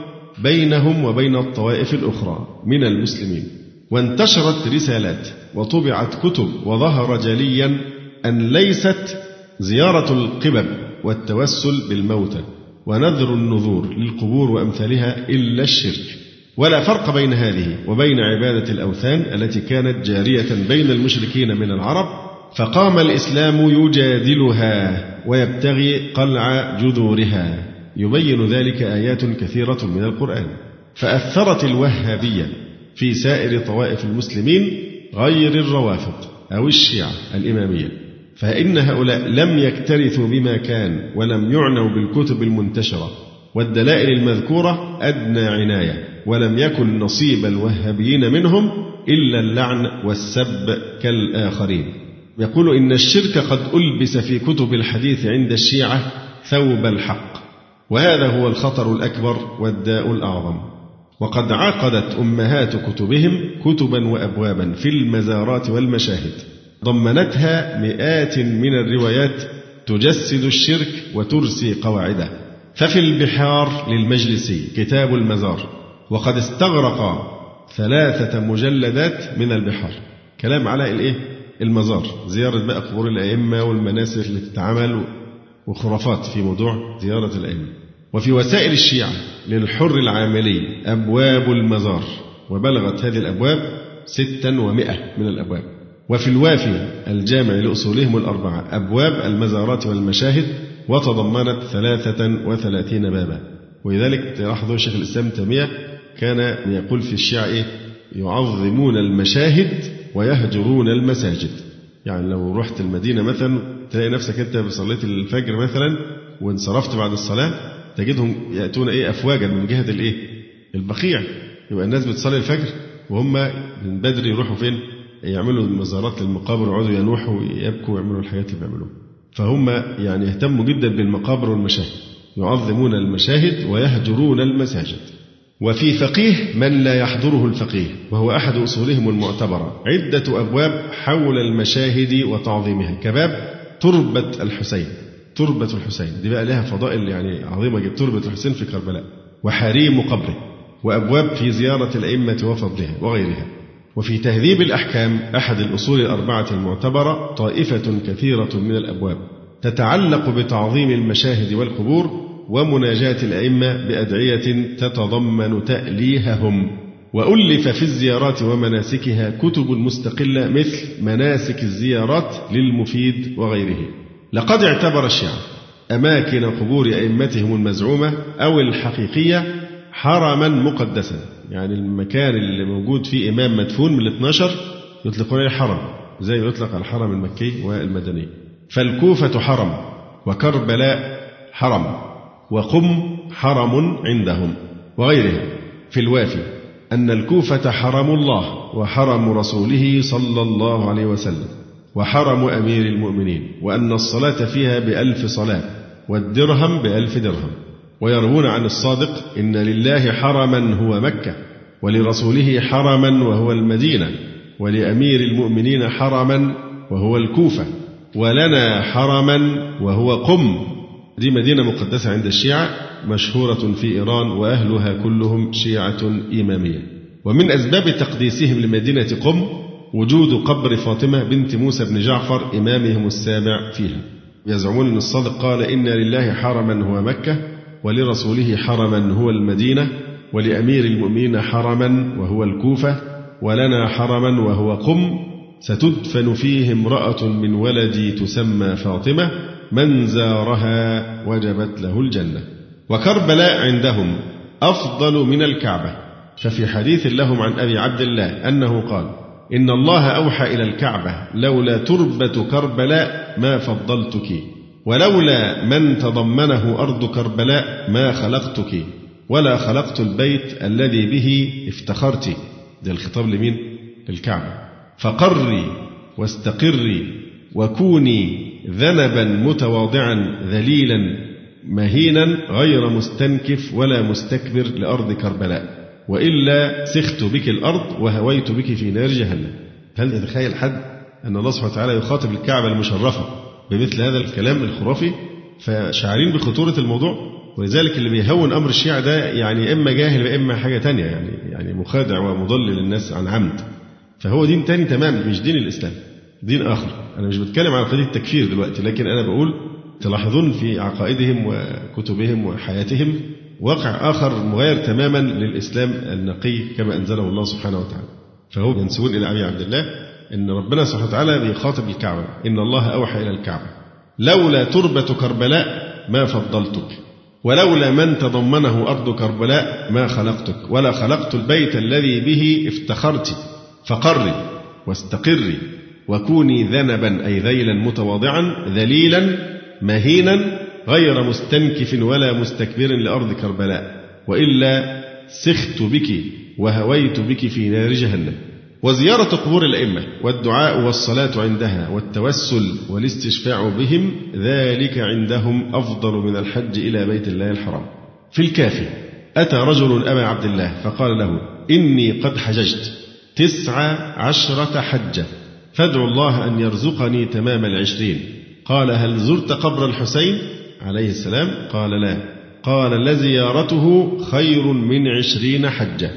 بينهم وبين الطوائف الأخرى من المسلمين وانتشرت رسالات وطبعت كتب وظهر جليا أن ليست زيارة القبب والتوسل بالموتى ونذر النذور للقبور وأمثالها إلا الشرك. ولا فرق بين هذه وبين عبادة الأوثان التي كانت جارية بين المشركين من العرب فقام الإسلام يجادلها ويبتغي قلع جذورها. يبين ذلك آيات كثيرة من القرآن. فأثرت الوهابية في سائر طوائف المسلمين غير الروافض أو الشيعة الإمامية. فإن هؤلاء لم يكترثوا بما كان ولم يعنوا بالكتب المنتشرة والدلائل المذكورة أدنى عناية ولم يكن نصيب الوهابيين منهم إلا اللعن والسب كالآخرين. يقول إن الشرك قد ألبس في كتب الحديث عند الشيعة ثوب الحق وهذا هو الخطر الأكبر والداء الأعظم. وقد عقدت أمهات كتبهم كتبا وأبوابا في المزارات والمشاهد. ضمنتها مئات من الروايات تجسد الشرك وترسي قواعده. ففي البحار للمجلسي كتاب المزار وقد استغرق ثلاثة مجلدات من البحار. كلام على الإيه؟ المزار زيارة بقى قبور الأئمة والمناسك اللي تتعمل وخرافات في موضوع زيارة الأئمة. وفي وسائل الشيعة للحر العاملي أبواب المزار. وبلغت هذه الأبواب ستا ومائة من الأبواب. وفي الوافي الجامع لأصولهم الأربعة أبواب المزارات والمشاهد وتضمنت ثلاثة وثلاثين بابا. ولذلك تلاحظوا شيخ الإسلام تيمية كان يقول في الشيعة إيه؟ يعظمون المشاهد ويهجرون المساجد. يعني لو رحت المدينة مثلا تلاقي نفسك أنت صليت الفجر مثلا وانصرفت بعد الصلاة تجدهم يأتون إيه؟ أفواجا من جهة الإيه؟ البقيع. يبقى الناس بتصلي الفجر وهم من بدري يروحوا فين؟ يعملوا مزارات للمقابر ويقعدوا ينوحوا ويبكوا ويعملوا الحاجات اللي بيعملوها. فهم يعني يهتموا جدا بالمقابر والمشاهد. يعظمون المشاهد ويهجرون المساجد. وفي فقيه من لا يحضره الفقيه وهو أحد أصولهم المعتبرة. عدة أبواب حول المشاهد وتعظيمها. كباب تربة الحسين. تربة الحسين. دي بقى لها فضائل يعني عظيمة جدا. تربة الحسين في كربلاء. وحريم قبره. وأبواب في زيارة الأئمة وفضلها وغيرها. وفي تهذيب الأحكام أحد الأصول الأربعة المعتبرة طائفة كثيرة من الأبواب. تتعلق بتعظيم المشاهد والقبور ومناجاة الأئمة بأدعية تتضمن تأليههم. وألف في الزيارات ومناسكها كتب مستقلة مثل مناسك الزيارات للمفيد وغيره. لقد اعتبر الشيعة أماكن قبور أئمتهم المزعومة أو الحقيقية حرما مقدسا. يعني المكان اللي موجود فيه إمام مدفون من الاثناشر يطلقون عليه حرم زي ما يطلق الحرم المكي والمدني. فالكوفة حرم وكربلاء حرم. وقم حرم عندهم وغيرها في الوافي أن الكوفة حرم الله وحرم رسوله صلى الله عليه وسلم وحرم أمير المؤمنين وأن الصلاة فيها بألف صلاة والدرهم بألف درهم. ويروون عن الصادق إن لله حرما هو مكة ولرسوله حرما وهو المدينة ولأمير المؤمنين حرما وهو الكوفة. ولنا حرما وهو قم. دي مدينة مقدسة عند الشيعة مشهورة في إيران وأهلها كلهم شيعة إمامية. ومن أسباب تقديسهم لمدينة قم وجود قبر فاطمة بنت موسى بن جعفر إمامهم السابع فيها. يزعمون أن الصادق قال إن لله حرما هو مكة ولرسوله حرما هو المدينة ولأمير المؤمنين حرما وهو الكوفة ولنا حرما وهو قم. ستدفن فيه امرأة من ولدي تسمى فاطمة من زارها وجبت له الجنة. وكربلاء عندهم أفضل من الكعبة. ففي حديث لهم عن أبي عبد الله أنه قال إن الله أوحى إلى الكعبة لولا تربة كربلاء ما فضلتك ولولا من تضمنه أرض كربلاء ما خلقتك ولا خلقت البيت الذي به افتخرت. ده الخطاب لمين؟ للكعبة. فقري واستقري وكوني ذنبا متواضعا ذليلا مهينا غير مستنكف ولا مستكبر لأرض كربلاء. وإلا سخت بك الأرض وهويت بك في نار جهنم. هل يتخيل حد أن الله سبحانه وتعالى يخاطب الكعبة المشرفة بمثل هذا الكلام الخرافي؟ فشاعرين بخطورة الموضوع. ولذلك اللي بيهون أمر الشيعة ده يعني إما جاهل وإما حاجة تانية يعني يعني مخادع ومضلل للناس عن عمد. فهو دين تاني تماما مش دين الإسلام. دين آخر. أنا مش بتكلم عن قضية التكفير دلوقتي لكن أنا بقول تلاحظون في عقائدهم وكتبهم وحياتهم واقع آخر مغاير تماما للإسلام النقي كما أنزله الله سبحانه وتعالى. فهو ينسبون إلى أبي عبد الله أن ربنا سبحانه وتعالى بيخاطب الكعبة إن الله أوحى إلى الكعبة. لولا تربة كربلاء ما فضلتك ولولا من تضمنه أرض كربلاء ما خلقتك ولا خلقت البيت الذي به افتخرت فقري واستقري. وكوني ذنبا أي ذيلا متواضعا ذليلا مهينا غير مستنكف ولا مستكبر لأرض كربلاء. وإلا سخت بك وهويت بك في نار جهنم. وزيارة قبور الأئمة والدعاء والصلاة عندها والتوسل والاستشفاع بهم ذلك عندهم أفضل من الحج إلى بيت الله الحرام. في الكافي أتى رجل أبا عبد الله فقال له إني قد حججت تسع عشرة حجة. فادعو الله أن يرزقني تمام العشرين. قال هل زرت قبر الحسين؟ عليه السلام. قال لا. قال لزيارته خير من عشرين حجة.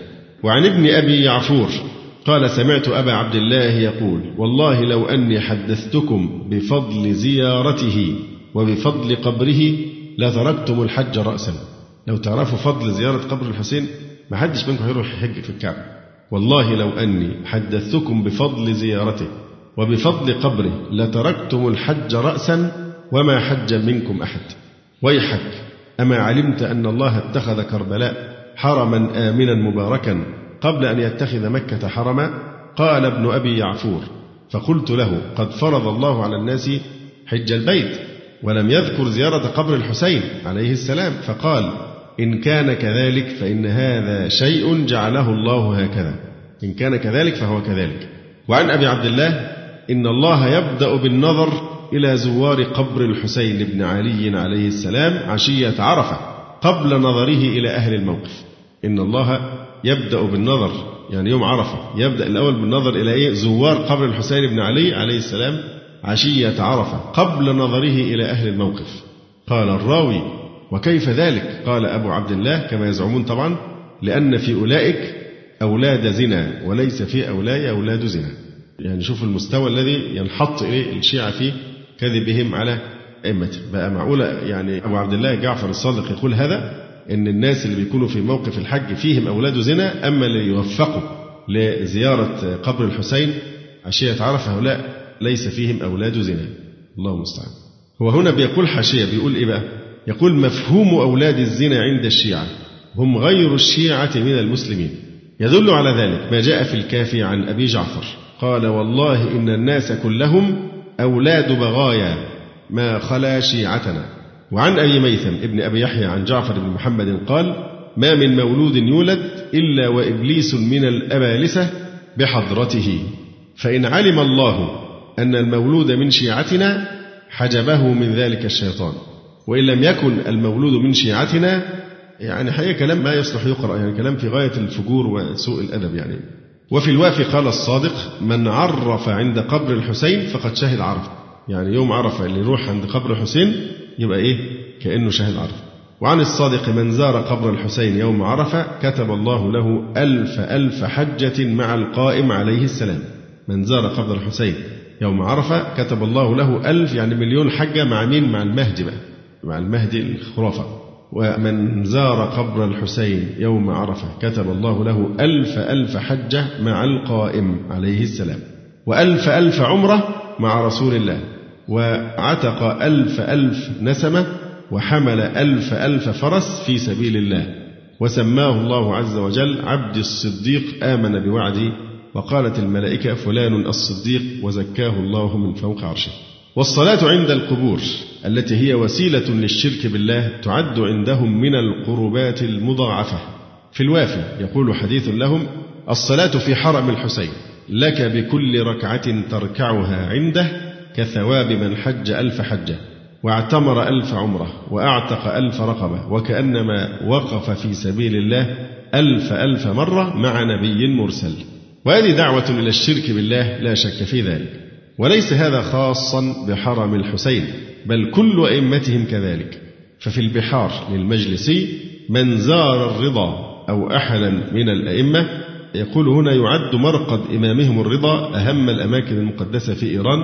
وعن ابن أبي يعفور. قال سمعت أبا عبد الله يقول والله لو أني حدثتكم بفضل زيارته وبفضل قبره لتركتم الحج رأسا. لو تعرفوا فضل زيارة قبر الحسين ما حدش منكم هيروح يحج في الكعبة. والله لو أني حدثتكم بفضل زيارته. وبفضل قبره لتركتم الحج رأسا وما حج منكم أحد. ويحك أما علمت أن الله اتخذ كربلاء حرما آمنا مباركا قبل أن يتخذ مكة حرما؟ قال ابن أبي يعفور فقلت له قد فرض الله على الناس حج البيت ولم يذكر زيارة قبر الحسين عليه السلام فقال إن كان كذلك فإن هذا شيء جعله الله هكذا. إن كان كذلك فهو كذلك. وعن أبي عبد الله إن الله يبدأ بالنظر إلى زوار قبر الحسين بن علي عليه السلام عشية عرفة قبل نظره إلى أهل الموقف. إن الله يبدأ بالنظر يعني يوم عرفة يبدأ الأول بالنظر إلى إيه؟ زوار قبر الحسين بن علي عليه السلام عشية عرفة قبل نظره إلى أهل الموقف. قال الراوي وكيف ذلك؟ قال أبو عبد الله كما يزعمون طبعا لأن في أولئك أولاد زنا وليس في أولاي أولاد زنا. يعني شوف المستوى الذي ينحط إليه الشيعة في كذبهم على أئمته بقى معقولة يعني أبو عبد الله جعفر الصادق يقول هذا؟ إن الناس اللي بيكونوا في موقف الحج فيهم أولاد زنا أما اللي يوفقوا لزيارة قبر الحسين عشية عرفة هؤلاء ليس فيهم أولاد زنا. الله المستعان. هو هنا بيقول حاشية بيقول إيه بقى؟ يقول مفهوم أولاد الزنا عند الشيعة. هم غير الشيعة من المسلمين. يدل على ذلك ما جاء في الكافي عن أبي جعفر. قال والله إن الناس كلهم أولاد بغايا ما خلا شيعتنا. وعن أبي ميثم ابن أبي يحيى عن جعفر بن محمد قال ما من مولود يولد إلا وإبليس من الأبالسة بحضرته. فإن علم الله أن المولود من شيعتنا حجبه من ذلك الشيطان. وإن لم يكن المولود من شيعتنا يعني حقيقة كلام ما يصلح يقرأ يعني كلام في غاية الفجور وسوء الأدب يعني. وفي الوافي قال الصادق من عرف عند قبر الحسين فقد شهد عرفة. يعني يوم عرفة اللي يروح عند قبر الحسين يبقى إيه؟ كأنه شهد عرفة. وعن الصادق من زار قبر الحسين يوم عرفة كتب الله له ألف ألف حجة مع القائم عليه السلام. من زار قبر الحسين يوم عرفة كتب الله له ألف يعني مليون حجة مع مين؟ مع المهدي بقى. مع المهدي الخرافة. ومن زار قبر الحسين يوم عرفة كتب الله له ألف ألف حجة مع القائم عليه السلام وألف ألف عمرة مع رسول الله وعتق ألف ألف نسمة وحمل ألف ألف فرس في سبيل الله وسماه الله عز وجل عبد الصديق آمن بوعدي وقالت الملائكة فلان الصديق وزكاه الله من فوق عرشه. والصلاة عند القبور التي هي وسيلة للشرك بالله تعد عندهم من القربات المضاعفة. في الوافي يقول حديث لهم الصلاة في حرم الحسين لك بكل ركعة تركعها عنده كثواب من حج ألف حجة واعتمر ألف عمرة وأعتق ألف رقبة وكأنما وقف في سبيل الله ألف ألف مرة مع نبي مرسل. وهذه دعوة إلى الشرك بالله لا شك في ذلك. وليس هذا خاصا بحرم الحسين بل كل أئمتهم كذلك. ففي البحار للمجلسي من زار الرضا أو أحدا من الأئمة يقول هنا يعد مرقد إمامهم الرضا أهم الأماكن المقدسة في إيران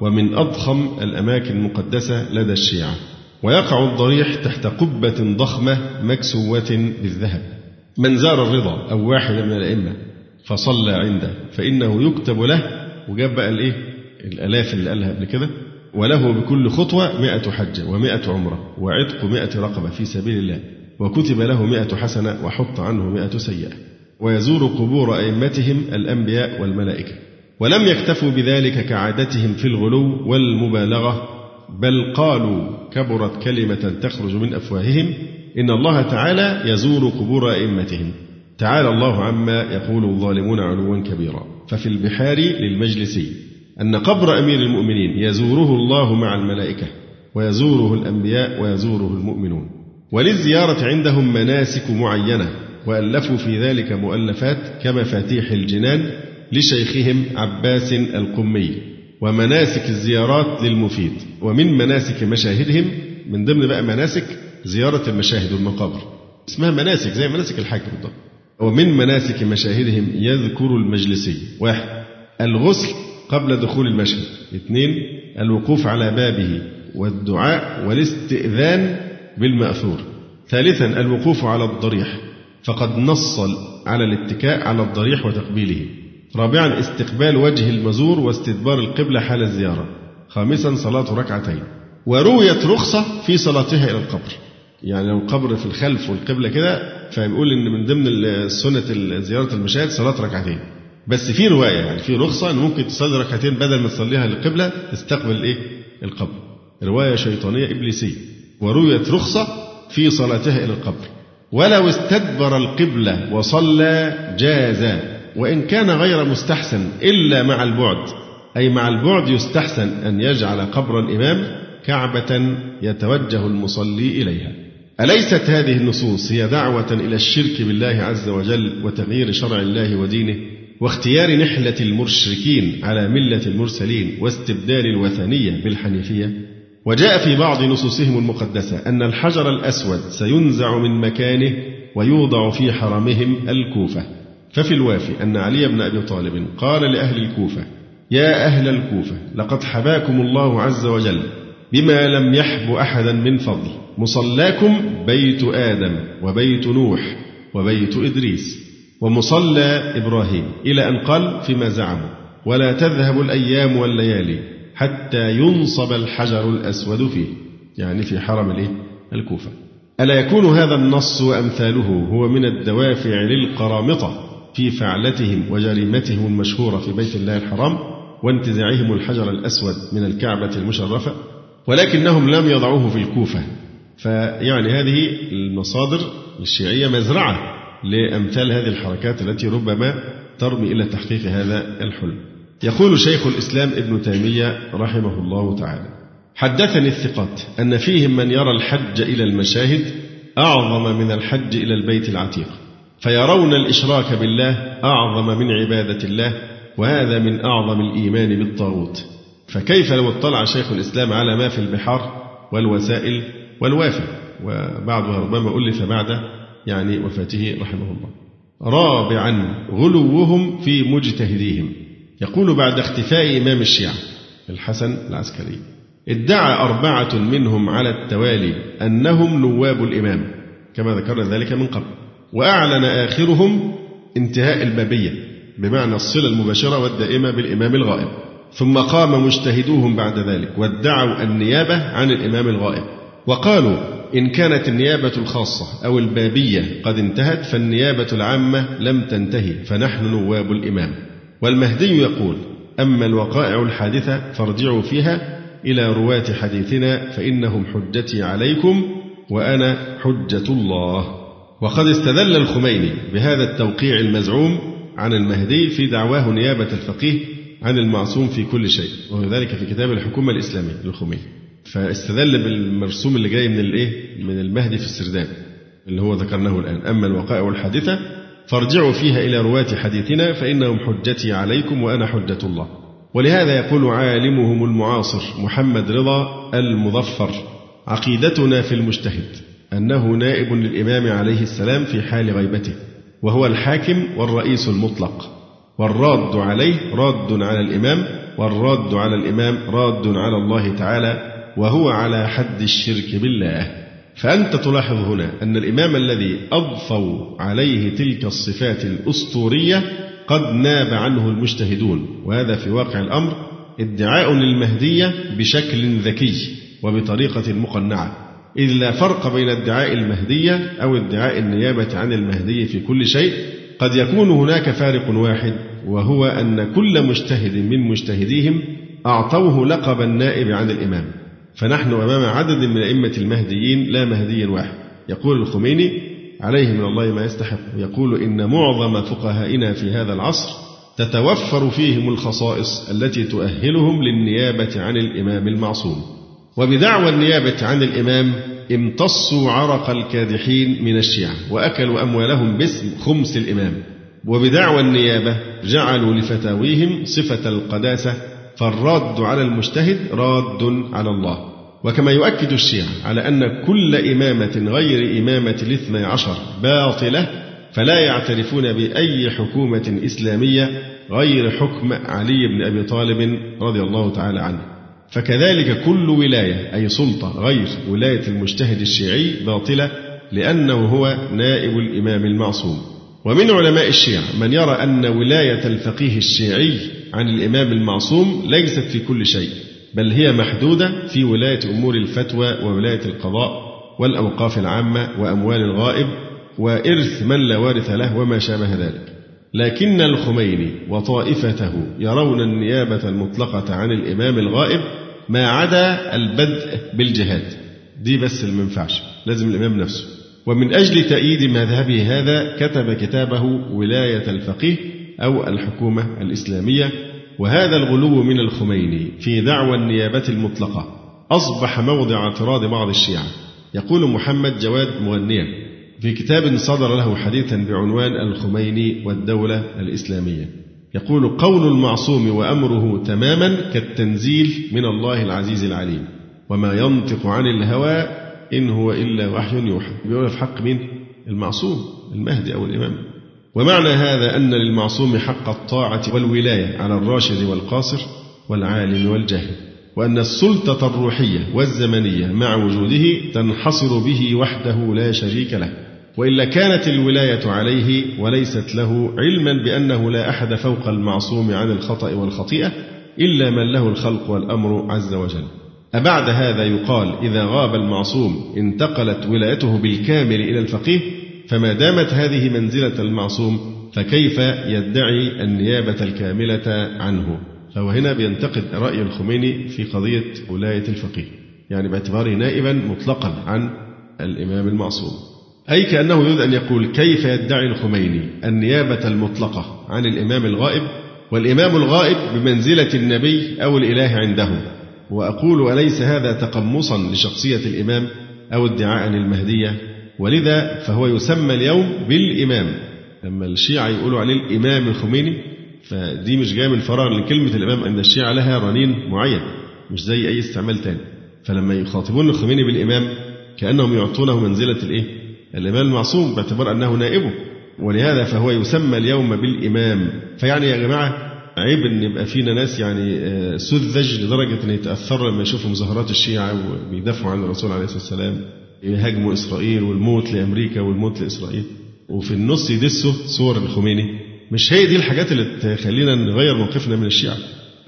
ومن أضخم الأماكن المقدسة لدى الشيعة. ويقع الضريح تحت قبة ضخمة مكسوة بالذهب. من زار الرضا أو واحد من الأئمة فصلى عنده فإنه يكتب له وجاب بقى الإيه؟ الآلاف اللي قالها قبل كده وله بكل خطوة مئة حجة ومئة عمرة وعتق مئة رقبة في سبيل الله وكتب له مئة حسنة وحط عنه مئة سيئة ويزور قبور أئمتهم الأنبياء والملائكة. ولم يكتفوا بذلك كعادتهم في الغلو والمبالغة بل قالوا كبرت كلمة تخرج من أفواههم إن الله تعالى يزور قبور أئمتهم. تعالى الله عما يقول الظالمون علوا كبيرا. ففي البحار للمجلسي أن قبر أمير المؤمنين يزوره الله مع الملائكة ويزوره الأنبياء ويزوره المؤمنون. وللزيارة عندهم مناسك معينة وألفوا في ذلك مؤلفات كمفاتيح الجنان لشيخهم عباس القمي. ومناسك الزيارات للمفيد ومن مناسك مشاهدهم من ضمن بقى مناسك زيارة المشاهد والمقابر اسمها مناسك زي مناسك الحج بالضبط. ومن مناسك مشاهدهم يذكر المجلسي. واحد الغسل قبل دخول المشهد. اثنين الوقوف على بابه والدعاء والاستئذان بالمأثور. ثالثا الوقوف على الضريح. فقد نص على الاتكاء على الضريح وتقبيله. رابعا استقبال وجه المزور واستدبار القبلة حال الزيارة. خامسا صلاة ركعتين. ورويت رخصة في صلاتها إلى القبر. يعني لو القبر في الخلف والقبلة كده فيقول إن من ضمن سنة زيارة المشاهد صلاة ركعتين. بس في رواية يعني في رخصة إن ممكن تصلي ركعتين بدل ما تصليها للقبلة تستقبل إيه؟ القبر. رواية شيطانية إبليسية. ورويت رخصة في صلاتها إلى القبر. ولو استدبر القبلة وصلى جاز وإن كان غير مستحسن إلا مع البعد أي مع البعد يستحسن أن يجعل قبر الإمام كعبة يتوجه المصلي إليها. أليست هذه النصوص هي دعوة إلى الشرك بالله عز وجل وتغيير شرع الله ودينه؟ واختيار نحلة المشركين على ملة المرسلين واستبدال الوثنية بالحنيفية. وجاء في بعض نصوصهم المقدسة أن الحجر الأسود سينزع من مكانه ويوضع في حرمهم الكوفة. ففي الوافي أن علي بن أبي طالب قال لأهل الكوفة يا أهل الكوفة لقد حباكم الله عز وجل بما لم يحب أحدا من فضل مصلاكم بيت آدم وبيت نوح وبيت إدريس. ومصلى إبراهيم إلى أن قال فيما زعموا ولا تذهب الأيام والليالي حتى ينصب الحجر الأسود فيه. يعني في حرم الإيه؟ الكوفة. ألا يكون هذا النص وأمثاله هو من الدوافع للقرامطة في فعلتهم وجريمتهم المشهورة في بيت الله الحرام وانتزاعهم الحجر الأسود من الكعبة المشرفة ولكنهم لم يضعوه في الكوفة. فيعني هذه المصادر الشيعية مزرعة. لأمثال هذه الحركات التي ربما ترمي إلى تحقيق هذا الحلم. يقول شيخ الإسلام ابن تيمية رحمه الله تعالى حدثني الثقات أن فيهم من يرى الحج إلى المشاهد أعظم من الحج إلى البيت العتيق فيرون الإشراك بالله أعظم من عبادة الله وهذا من أعظم الإيمان بالطاغوت. فكيف لو اطلع شيخ الإسلام على ما في البحار والوسائل والوافي وبعضها ربما ألف بعد يعني وفاته رحمه الله رابعا غلوهم في مجتهديهم. يقول بعد اختفاء إمام الشيعة الحسن العسكري ادعى أربعة منهم على التوالي أنهم نواب الإمام كما ذكرنا ذلك من قبل. وأعلن آخرهم انتهاء البابية بمعنى الصلة المباشرة والدائمة بالإمام الغائب. ثم قام مجتهدوهم بعد ذلك وادعوا النيابة عن الإمام الغائب. وقالوا إن كانت النيابة الخاصة أو البابية قد انتهت فالنيابة العامة لم تنتهي فنحن نواب الإمام. والمهدي يقول أما الوقائع الحادثة فارجعوا فيها إلى رواة حديثنا فإنهم حجتي عليكم وأنا حجة الله. وقد استدل الخميني بهذا التوقيع المزعوم عن المهدي في دعواه نيابة الفقيه عن المعصوم في كل شيء وذلك في كتاب الحكومة الإسلامية للخميني. فاستدل بالمرسوم اللي جاي من الايه؟ من المهدي في السرداب اللي هو ذكرناه الآن. أما الوقائع الحادثة فارجعوا فيها إلى رواة حديثنا فإنهم حجتي عليكم وأنا حجة الله. ولهذا يقول عالمهم المعاصر محمد رضا المظفر عقيدتنا في المجتهد أنه نائب للإمام عليه السلام في حال غيبته وهو الحاكم والرئيس المطلق. والراد عليه راد على الإمام والراد على الإمام راد على الله تعالى وهو على حد الشرك بالله. فأنت تلاحظ هنا أن الإمام الذي أضفوا عليه تلك الصفات الأسطورية قد ناب عنه المجتهدون وهذا في واقع الأمر ادعاء للمهدية بشكل ذكي وبطريقة مقنعة. إذ لا فرق بين ادعاء المهدية أو ادعاء النيابة عن المهدي في كل شيء قد يكون هناك فارق واحد وهو أن كل مجتهد من مجتهديهم أعطوه لقب النائب عن الإمام. فنحن أمام عدد من أئمة المهديين لا مهدي واحد. يقول الخميني عليه من الله ما يستحق يقول إن معظم فقهائنا في هذا العصر تتوفر فيهم الخصائص التي تؤهلهم للنيابة عن الإمام المعصوم. وبدعوى النيابة عن الإمام امتصوا عرق الكادحين من الشيعة وأكلوا أموالهم باسم خمس الإمام. وبدعوى النيابة جعلوا لفتاويهم صفة القداسة فالراد على المجتهد راد على الله. وكما يؤكد الشيعة على أن كل إمامة غير إمامة الاثنى عشر باطلة فلا يعترفون بأي حكومة إسلامية غير حكم علي بن أبي طالب رضي الله تعالى عنه. فكذلك كل ولاية أي سلطة غير ولاية المجتهد الشيعي باطلة لأنه هو نائب الإمام المعصوم. ومن علماء الشيعة من يرى أن ولاية الفقيه الشيعي عن الإمام المعصوم ليست في كل شيء بل هي محدودة في ولاية أمور الفتوى وولاية القضاء والأوقاف العامة وأموال الغائب وإرث من لا وارث له وما شابه ذلك. لكن الخميني وطائفته يرون النيابة المطلقة عن الإمام الغائب ما عدا البدء بالجهاد. دي بس اللي منفعش لازم الإمام نفسه. ومن أجل تأييد مذهبه هذا كتب كتابه ولاية الفقيه أو الحكومة الإسلامية وهذا الغلو من الخميني في دعوى النيابة المطلقة أصبح موضع اعتراض بعض الشيعة. يقول محمد جواد مغنيا في كتاب صدر له حديثا بعنوان الخميني والدولة الإسلامية. يقول قول المعصوم وأمره تماما كالتنزيل من الله العزيز العليم وما ينطق عن الهوى إن هو إلا وحي يوحى. بيقول في حق مين؟ المعصوم المهدي أو الإمام. ومعنى هذا أن للمعصوم حق الطاعة والولاية على الراشد والقاصر والعالم والجاهل وأن السلطة الروحية والزمنية مع وجوده تنحصر به وحده لا شريك له. وإلا كانت الولاية عليه وليست له علما بأنه لا أحد فوق المعصوم عن الخطأ والخطيئة إلا من له الخلق والأمر عز وجل. أبعد هذا يقال إذا غاب المعصوم انتقلت ولايته بالكامل إلى الفقيه فما دامت هذه منزلة المعصوم فكيف يدعي النيابة الكاملة عنه؟ فهو هنا بينتقد رأي الخميني في قضية ولاية الفقيه يعني باعتباره نائبا مطلقا عن الإمام المعصوم. أي كأنه يريد أن يقول كيف يدعي الخميني النيابة المطلقة عن الإمام الغائب؟ والإمام الغائب بمنزلة النبي أو الإله عنده. وأقول أليس هذا تقمصا لشخصية الإمام أو ادعاء للمهدية؟ ولذا فهو يسمى اليوم بالإمام. لما الشيعة يقولوا عليه الإمام الخميني فدي مش جاية من فراغ لأن كلمة الإمام عند الشيعة لها رنين معين مش زي أي استعمال تاني. فلما يخاطبون الخميني بالإمام كأنهم يعطونه منزلة الإيه؟ الإمام المعصوم باعتبار أنه نائبه. ولهذا فهو يسمى اليوم بالإمام. فيعني يا جماعة عيب إن يبقى فينا ناس يعني آه، سذج لدرجة إن يتأثروا لما يشوفوا مظاهرات الشيعة وبيدافعوا عن الرسول عليه الصلاة والسلام يهاجموا إسرائيل والموت لأمريكا والموت لإسرائيل. وفي النص يدسوا صور الخميني. مش هي دي الحاجات اللي تخلينا نغير موقفنا من الشيعة.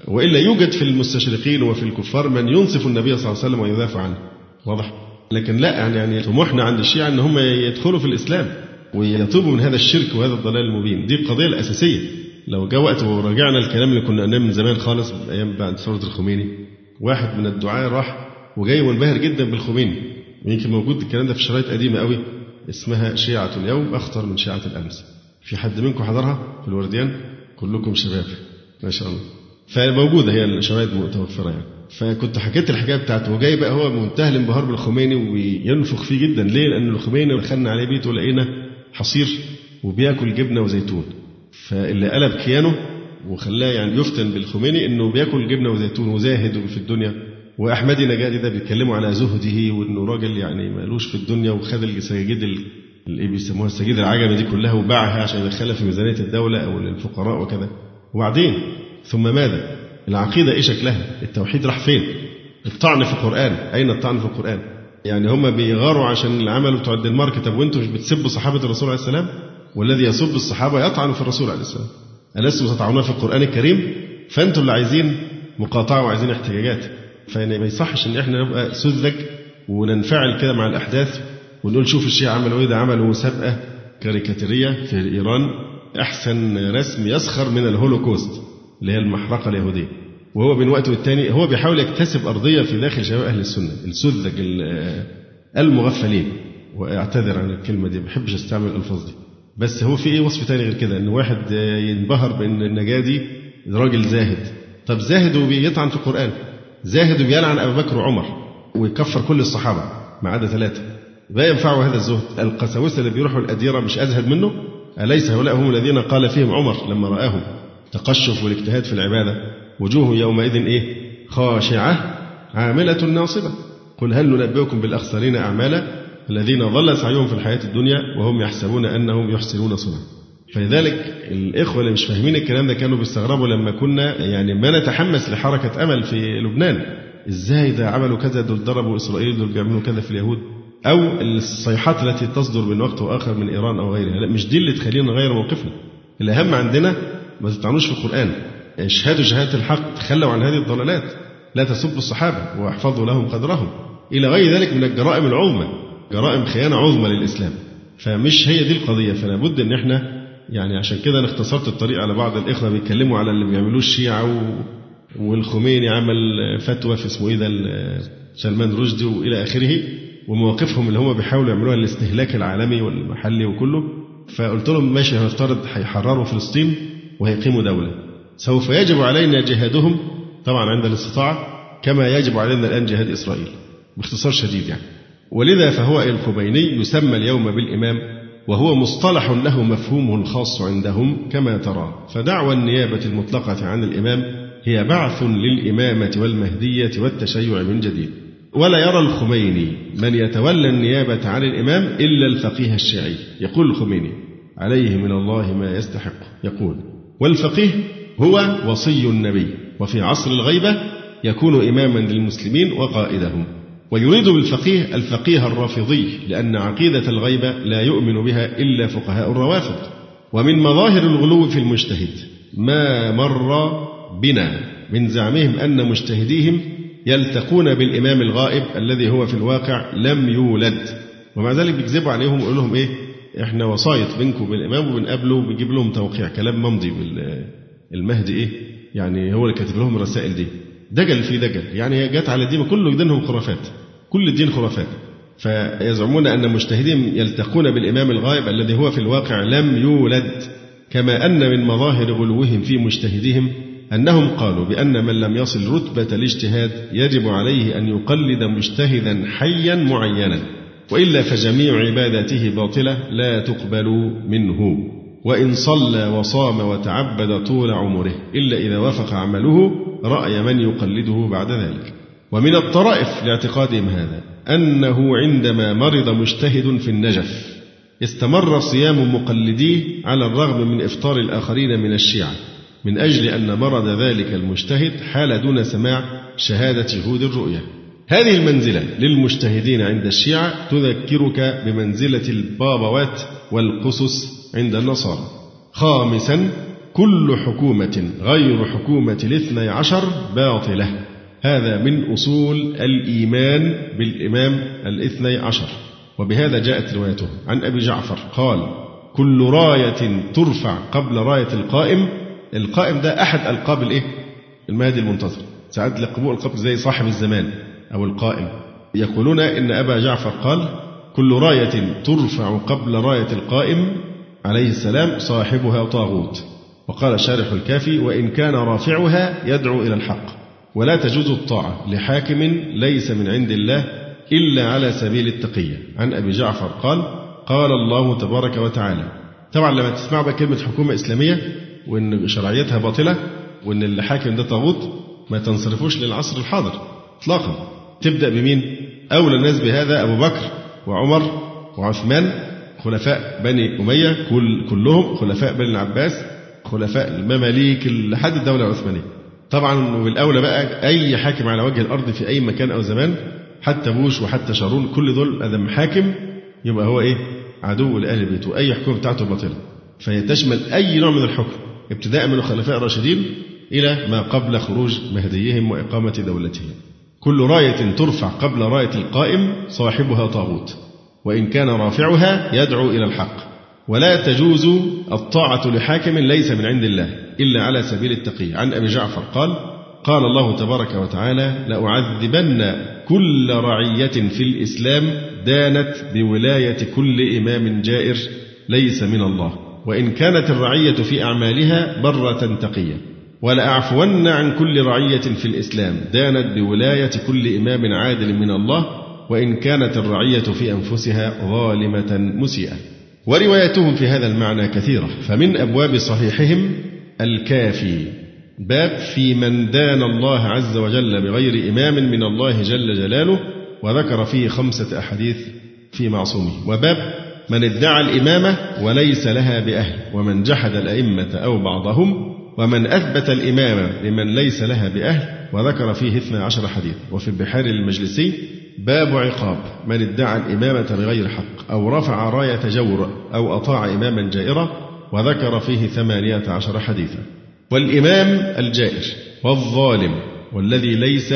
وإلا يوجد في المستشرقين وفي الكفار من ينصف النبي صلى الله عليه وسلم ويدافع عنه. واضح؟ لكن لا يعني يعني طموحنا عند الشيعة إن هم يدخلوا في الإسلام ويتوبوا من هذا الشرك وهذا الضلال المبين. دي القضية الأساسية. لو جاء وقت ورجعنا الكلام اللي كنا قلناه من زمان خالص أيام بعد ثوره الخميني واحد من الدعاة راح وجاي منبهر جدا بالخميني. يمكن موجود الكلام ده في شرايط قديمة قوي اسمها شيعة اليوم أخطر من شيعة الأمس. في حد منكم حضرها في الورديان؟ كلكم شباب ما شاء الله. فموجودة هي الشواهد متوفرة يعني. فكنت حكيت الحكاية بتاعته وجاي بقى هو منتهى الانبهار بالخميني وينفخ فيه جدا. ليه؟ لأن الخميني دخلنا عليه بيته لقينا حصير وبياكل جبنة وزيتون. فاللي قلب كيانه وخلاه يعني يفتن بالخميني إنه بياكل جبنة وزيتون وزاهد في الدنيا واحمدي نجادي ده بيتكلموا على زهده وإنه راجل يعني مالوش في الدنيا وخد السجاجيد اللي بيسموها السجاجيد العجمة دي كلها وباعها عشان يدخلها في ميزانية الدولة أو للفقراء وكذا وبعدين ثم ماذا؟ العقيدة إيه شكلها؟ التوحيد راح فين؟ الطعن في القرآن، أين الطعن في القرآن؟ يعني هم بيغاروا عشان العمل بتوع الدنمارك طب وأنتم مش بتسبوا صحابة الرسول عليه السلام؟ والذي يسب الصحابة يطعن في الرسول عليه السلام. ألستم تطعنون في القرآن الكريم؟ فأنتم اللي عايزين مقاطعة وعايزين احتجاجات. فيعني ما يصحش إن إحنا نبقى سذج وننفعل كده مع الأحداث ونقول شوف الشيعة عملوا إيه ده عملوا مسابقة كاريكاتيرية في إيران أحسن رسم يسخر من الهولوكوست اللي هي المحرقة اليهودية وهو من وقت والتاني هو بيحاول يكتسب أرضية في داخل شباب أهل السنة السذج المغفلين وأعتذر عن الكلمة دي ما بحبش أستعمل الألفاظ دي بس هو في إيه وصف تاني غير كده؟ إن واحد ينبهر بإن النجادي راجل زاهد. طب زاهد وبيطعن في القرآن. زاهد وبيلعن أبو بكر وعمر ويكفر كل الصحابة ما عدا ثلاثة. ما ينفعه هذا الزهد. القساوسة اللي بيروحوا الأديرة مش أزهد منه؟ أليس هؤلاء هم الذين قال فيهم عمر لما رآهم؟ تقشف والاجتهاد في العبادة. وجوه يومئذ إيه؟ خاشعة عاملة ناصبة. قل هل ننبئكم بالأخسرين أعمالا؟ الذين ضل سعيهم في الحياة الدنيا وهم يحسبون أنهم يحسنون صنعا. فلذلك الإخوة اللي مش فاهمين الكلام ده كانوا بيستغربوا لما كنا يعني ما نتحمس لحركة أمل في لبنان. إزاي ده عملوا كذا دول ضربوا إسرائيل دول بيعملوا كذا في اليهود. أو الصيحات التي تصدر من وقت وآخر من إيران أو غيرها. لا مش دي اللي تخلينا نغير موقفنا. الأهم عندنا ما تطعنوش في القرآن. اشهدوا شهادة الحق تخلوا عن هذه الضلالات. لا تسبوا الصحابة واحفظوا لهم قدرهم. إلى غير ذلك من الجرائم العظمى. جرائم خيانة عظمى للإسلام. فمش هي دي القضية. فلا بد إن إحنا يعني عشان كده أنا اختصرت الطريق على بعض الإخوة بيتكلموا على اللي بيعملوه الشيعة و... والخميني عمل فتوى في اسمه إيه ده سلمان رشدي وإلى آخره ومواقفهم اللي هم بيحاولوا يعملوها الاستهلاك العالمي والمحلي وكله. فقلت لهم ماشي هنفترض هيحرروا فلسطين وهيقيموا دولة. سوف يجب علينا جهادهم طبعا عند الاستطاعة كما يجب علينا الآن جهاد إسرائيل. باختصار شديد يعني. ولذا فهو الخميني يسمى اليوم بالإمام وهو مصطلح له مفهومه الخاص عندهم كما ترى. فدعوى النيابة المطلقة عن الإمام هي بعث للإمامة والمهدية والتشيع من جديد. ولا يرى الخميني من يتولى النيابة عن الإمام إلا الفقيه الشيعي. يقول الخميني عليه من الله ما يستحق. يقول والفقيه هو وصي النبي وفي عصر الغيبة يكون إماما للمسلمين وقائدهم. ويريد بالفقيه الفقيه الرافضي لأن عقيدة الغيبة لا يؤمن بها إلا فقهاء الروافض. ومن مظاهر الغلو في المجتهد ما مر بنا من زعمهم أن مجتهديهم يلتقون بالإمام الغائب الذي هو في الواقع لم يولد. ومع ذلك بيكذبوا عليهم ويقول لهم إيه؟ إحنا وسايط بينكم وبين الإمام وبنقابله وبنجيب لهم توقيع كلام ممضي المهدي إيه؟ يعني هو اللي كاتب لهم الرسائل دي. دجل في دجل يعني جت على الدين كله دينهم خرافات. كل الدين خرافات. فيزعمون أن مجتهدين يلتقون بالإمام الغائب الذي هو في الواقع لم يولد كما أن من مظاهر غلوهم في مجتهدهم أنهم قالوا بأن من لم يصل رتبة الاجتهاد يجب عليه أن يقلد مجتهدا حيا معينا وإلا فجميع عباداته باطلة لا تقبل منه. وإن صلى وصام وتعبد طول عمره إلا إذا وافق عمله رأي من يقلده بعد ذلك. ومن الطرائف لاعتقادهم هذا أنه عندما مرض مجتهد في النجف استمر صيام مقلديه على الرغم من إفطار الآخرين من الشيعة من أجل أن مرض ذلك المجتهد حال دون سماع شهادة شهود الرؤية هذه المنزلة للمجتهدين عند الشيعة تذكرك بمنزلة البابوات والقسس عند النصارى. خامسا كل حكومة غير حكومة الاثني عشر باطلة. هذا من أصول الإيمان بالإمام الاثني عشر. وبهذا جاءت روايته. عن أبي جعفر قال كل راية ترفع قبل راية القائم. القائم ده أحد ألقاب الإيه؟ المهدي المنتظر. ساعات لقبوه ألقاب زي صاحب الزمان أو القائم. يقولون إن أبا جعفر قال كل راية ترفع قبل راية القائم. عليه السلام صاحبها طاغوت. وقال شارح الكافي وإن كان رافعها يدعو إلى الحق. ولا تجوز الطاعة لحاكم ليس من عند الله إلا على سبيل التقية. عن أبي جعفر قال قال الله تبارك وتعالى طبعا لما تسمع بقى كلمة حكومة إسلامية وإن شرعيتها باطلة وإن الحاكم ده طاغوت ما تنصرفوش للعصر الحاضر إطلاقا. تبدأ بمين؟ أولى الناس بهذا أبو بكر وعمر وعثمان خلفاء بني أمية كل كلهم خلفاء بني العباس خلفاء المماليك لحد الدولة العثمانية. طبعا وبالأولى بقى أي حاكم على وجه الأرض في أي مكان أو زمان حتى بوش وحتى شارون كل دول أدم حاكم يبقى هو إيه؟ عدو لأهل بيته. وأي حكومة بتاعته باطلة. فهي تشمل أي نوع من الحكم ابتداء من الخلفاء الراشدين إلى ما قبل خروج مهديهم وإقامة دولتهم. كل راية ترفع قبل راية القائم صاحبها طاغوت وإن كان رافعها يدعو إلى الحق. ولا تجوز الطاعة لحاكم ليس من عند الله إلا على سبيل التقي. عن أبي جعفر قال قال الله تبارك وتعالى لأعذبن كل رعية في الإسلام دانت بولاية كل إمام جائر ليس من الله. وإن كانت الرعية في أعمالها برة تقية. ولأعفون عن كل رعية في الإسلام دانت بولاية كل إمام عادل من الله. وإن كانت الرعية في أنفسها ظالمة مسيئة. وروايتهم في هذا المعنى كثيرة. فمن أبواب صحيحهم الكافي باب في من دان الله عز وجل بغير إمام من الله جل جلاله وذكر فيه خمسة أحاديث في معصومه. وباب من ادعى الإمامة وليس لها بأهل ومن جحد الأئمة أو بعضهم ومن أثبت الإمامة لمن ليس لها بأهل وذكر فيه اثنى عشر حديث. وفي البحار المجلسي باب عقاب. من ادعى الإمامة بغير حق أو رفع راية جور أو أطاع إماما جائرا وذكر فيه ثمانية عشر حديثا. والإمام الجائر والظالم والذي ليس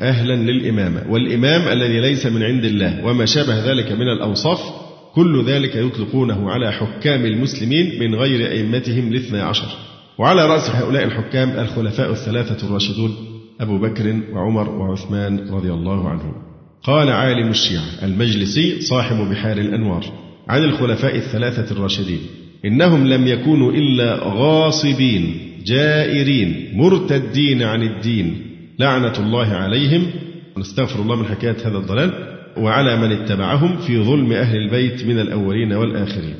أهلا للإمامة والإمام الذي ليس من عند الله وما شابه ذلك من الأوصاف كل ذلك يطلقونه على حكام المسلمين من غير أئمتهم الاثنى عشر. وعلى رأس هؤلاء الحكام الخلفاء الثلاثة الراشدون أبو بكر وعمر وعثمان رضي الله عنهم. قال عالم الشيعة المجلسي صاحب بحار الأنوار عن الخلفاء الثلاثة الراشدين إنهم لم يكونوا إلا غاصبين جائرين مرتدين عن الدين. لعنة الله عليهم. نستغفر الله من حكاية هذا الضلال وعلى من اتبعهم في ظلم أهل البيت من الأولين والآخرين.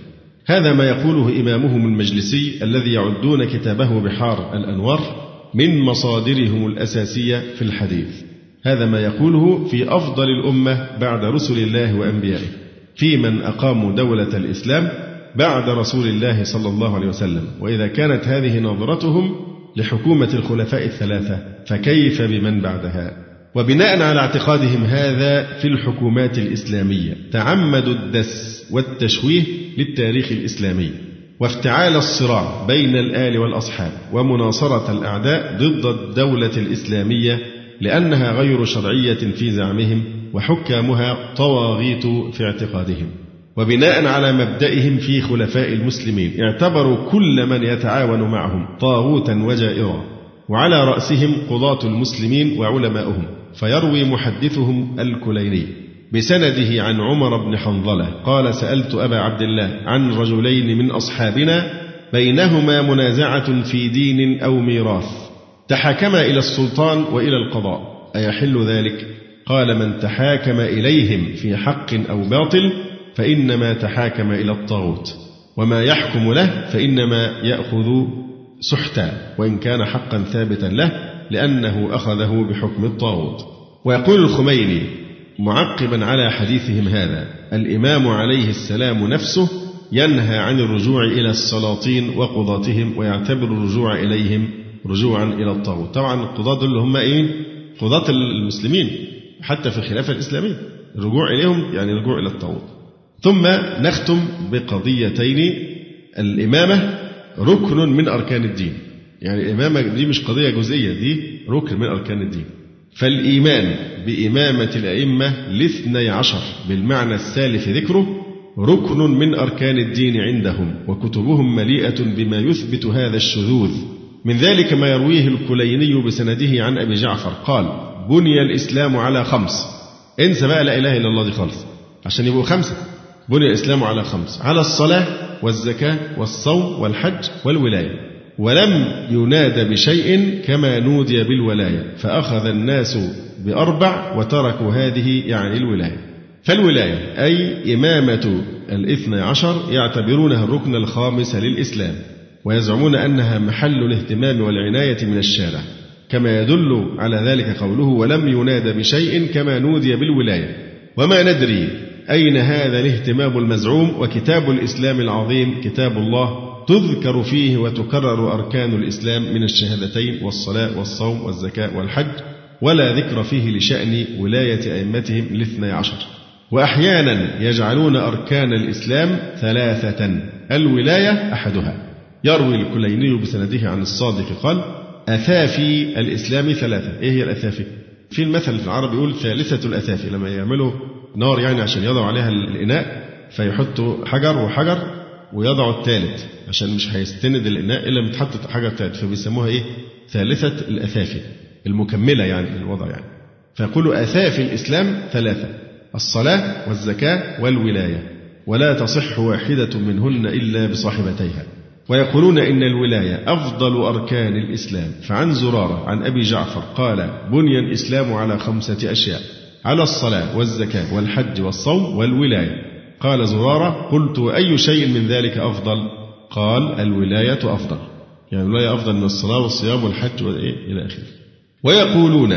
هذا ما يقوله إمامهم المجلسي الذي يعدون كتابه بحار الأنوار من مصادرهم الأساسية في الحديث. هذا ما يقوله في أفضل الأمة بعد رسل الله وأنبيائه. في من أقاموا دولة الإسلام بعد رسول الله صلى الله عليه وسلم. وإذا كانت هذه نظرتهم لحكومة الخلفاء الثلاثة فكيف بمن بعدها؟ وبناء على اعتقادهم هذا في الحكومات الإسلامية تعمدوا الدس والتشويه للتاريخ الإسلامي. وافتعال الصراع بين الآل والأصحاب ومناصرة الأعداء ضد الدولة الإسلامية لأنها غير شرعية في زعمهم وحكامها طواغيت في اعتقادهم. وبناء على مبدئهم في خلفاء المسلمين اعتبروا كل من يتعاون معهم طاغوتا وجائرا وعلى رأسهم قضاة المسلمين وعلماؤهم. فيروي محدثهم الكليني بسنده عن عمر بن حنظلة قال سألت أبا عبد الله عن رجلين من أصحابنا بينهما منازعة في دين أو ميراث. تحاكما إلى السلطان وإلى القضاء. أيحل ذلك؟ قال من تحاكم إليهم في حق أو باطل فإنما تحاكم إلى الطاغوت. وما يحكم له فإنما يأخذ سحتا وإن كان حقا ثابتا له لأنه أخذه بحكم الطاغوت. ويقول الخميني معقبا على حديثهم هذا الإمام عليه السلام نفسه ينهى عن الرجوع إلى السلاطين وقضاتهم ويعتبر الرجوع إليهم رجوعا إلى الطاغوت. طبعا القضاة دول هم إيه؟ قضاة المسلمين حتى في الخلافة الإسلامية الرجوع إليهم يعني الرجوع إلى الطاغوت. ثم نختم بقضيتين. الإمامة ركن من أركان الدين. يعني الإمامة دي مش قضية جزئية دي ركن من أركان الدين. فالإيمان بإمامة الأئمة الاثني عشر بالمعنى السالف ذكره ركن من أركان الدين عندهم وكتبهم مليئة بما يثبت هذا الشذوذ. من ذلك ما يرويه الكليني بسنده عن أبي جعفر. قال بني الإسلام على خمس. انسى بقى لا إله إلا الله دي خالص. عشان يبقوا خمسة. بني الإسلام على خمس. على الصلاة والزكاة والصوم والحج والولاية. ولم يناد بشيء كما نودي بالولاية. فأخذ الناس بأربع وتركوا هذه يعني الولاية. فالولاية أي إمامة الاثنى عشر يعتبرونها الركن الخامس للإسلام. ويزعمون أنها محل الاهتمام والعناية من الشارع كما يدل على ذلك قوله ولم يناد بشيء كما نودي بالولاية وما ندري أين هذا الاهتمام المزعوم وكتاب الإسلام العظيم كتاب الله تذكر فيه وتكرر أركان الإسلام من الشهادتين والصلاة والصوم والزكاة والحج ولا ذكر فيه لشأن ولاية أئمتهم الاثني عشر. وأحيانا يجعلون أركان الإسلام ثلاثة الولاية أحدها. يروي الكليني بسنده عن الصادق قال أثافي الإسلام ثلاثة. إيه هي الأثافي؟ في المثل في العرب يقول ثالثة الأثافي. لما يعملوا نار يعني عشان يضعوا عليها الإناء فيحطوا حجر وحجر ويضع الثالث عشان مش هيستند الإناء إلا لما تحط حاجة ثالث فبيسموها إيه؟ ثالثة الأثافي المكملة يعني للوضع يعني. فيقول أثافي الإسلام ثلاثة الصلاة والزكاة والولاية. ولا تصح واحدة منهن إلا بصاحبتيها. ويقولون إن الولاية أفضل أركان الإسلام. فعن زرارة عن أبي جعفر قال بني الإسلام على خمسة أشياء على الصلاة والزكاة والحج والصوم والولاية. قال زرارة قلت أي شيء من ذلك أفضل؟ قال الولاية أفضل. يعني الولاية أفضل من الصلاة والصيام والحج والإيه؟ إلى آخره. ويقولون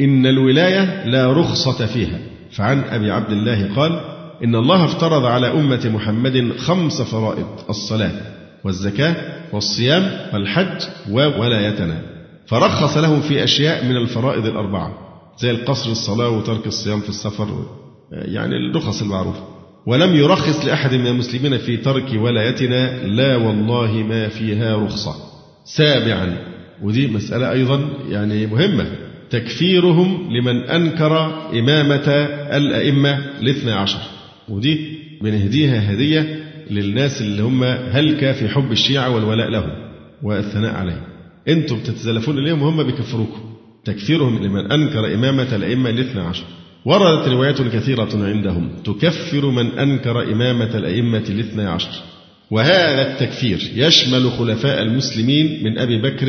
إن الولاية لا رخصة فيها. فعن أبي عبد الله قال إن الله افترض على أمة محمد خمس فرائض الصلاة والزكاة والصيام والحج وولايتنا فرخص لهم في أشياء من الفرائض الأربعة زي القصر الصلاة وترك الصيام في السفر يعني الرخص المعروفة ولم يرخص لأحد من المسلمين في ترك ولايتنا لا والله ما فيها رخصة. سابعا ودي مسألة أيضا يعني مهمة. تكفيرهم لمن أنكر إمامة الأئمة الاثنى عشر ودي بنهديها هدية للناس اللي هم هلك في حب الشيعة والولاء لهم والثناء عليهم. أنتم بتتزلفون إليهم وهم بيكفروكم. تكفيرهم لمن أنكر إمامة الأئمة الاثنى عشر. وردت روايات كثيرة عندهم. تكفر من أنكر إمامة الأئمة الاثنى عشر. وهذا التكفير يشمل خلفاء المسلمين من أبي بكر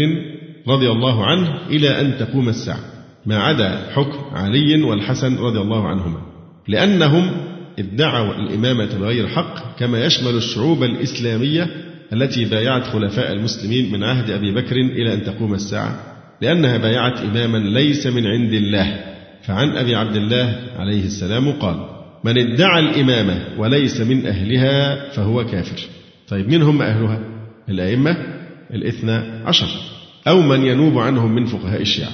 رضي الله عنه إلى أن تقوم الساعة. ما عدا حكم علي والحسن رضي الله عنهما. لأنهم ادعوا الإمامة بغير حق كما يشمل الشعوب الإسلامية التي بايعت خلفاء المسلمين من عهد أبي بكر إلى أن تقوم الساعة لأنها بايعت إماما ليس من عند الله. فعن أبي عبد الله عليه السلام قال من ادعى الإمامة وليس من أهلها فهو كافر. طيب من هم أهلها؟ الأئمة الاثنى عشر. أو من ينوب عنهم من فقهاء الشيعة.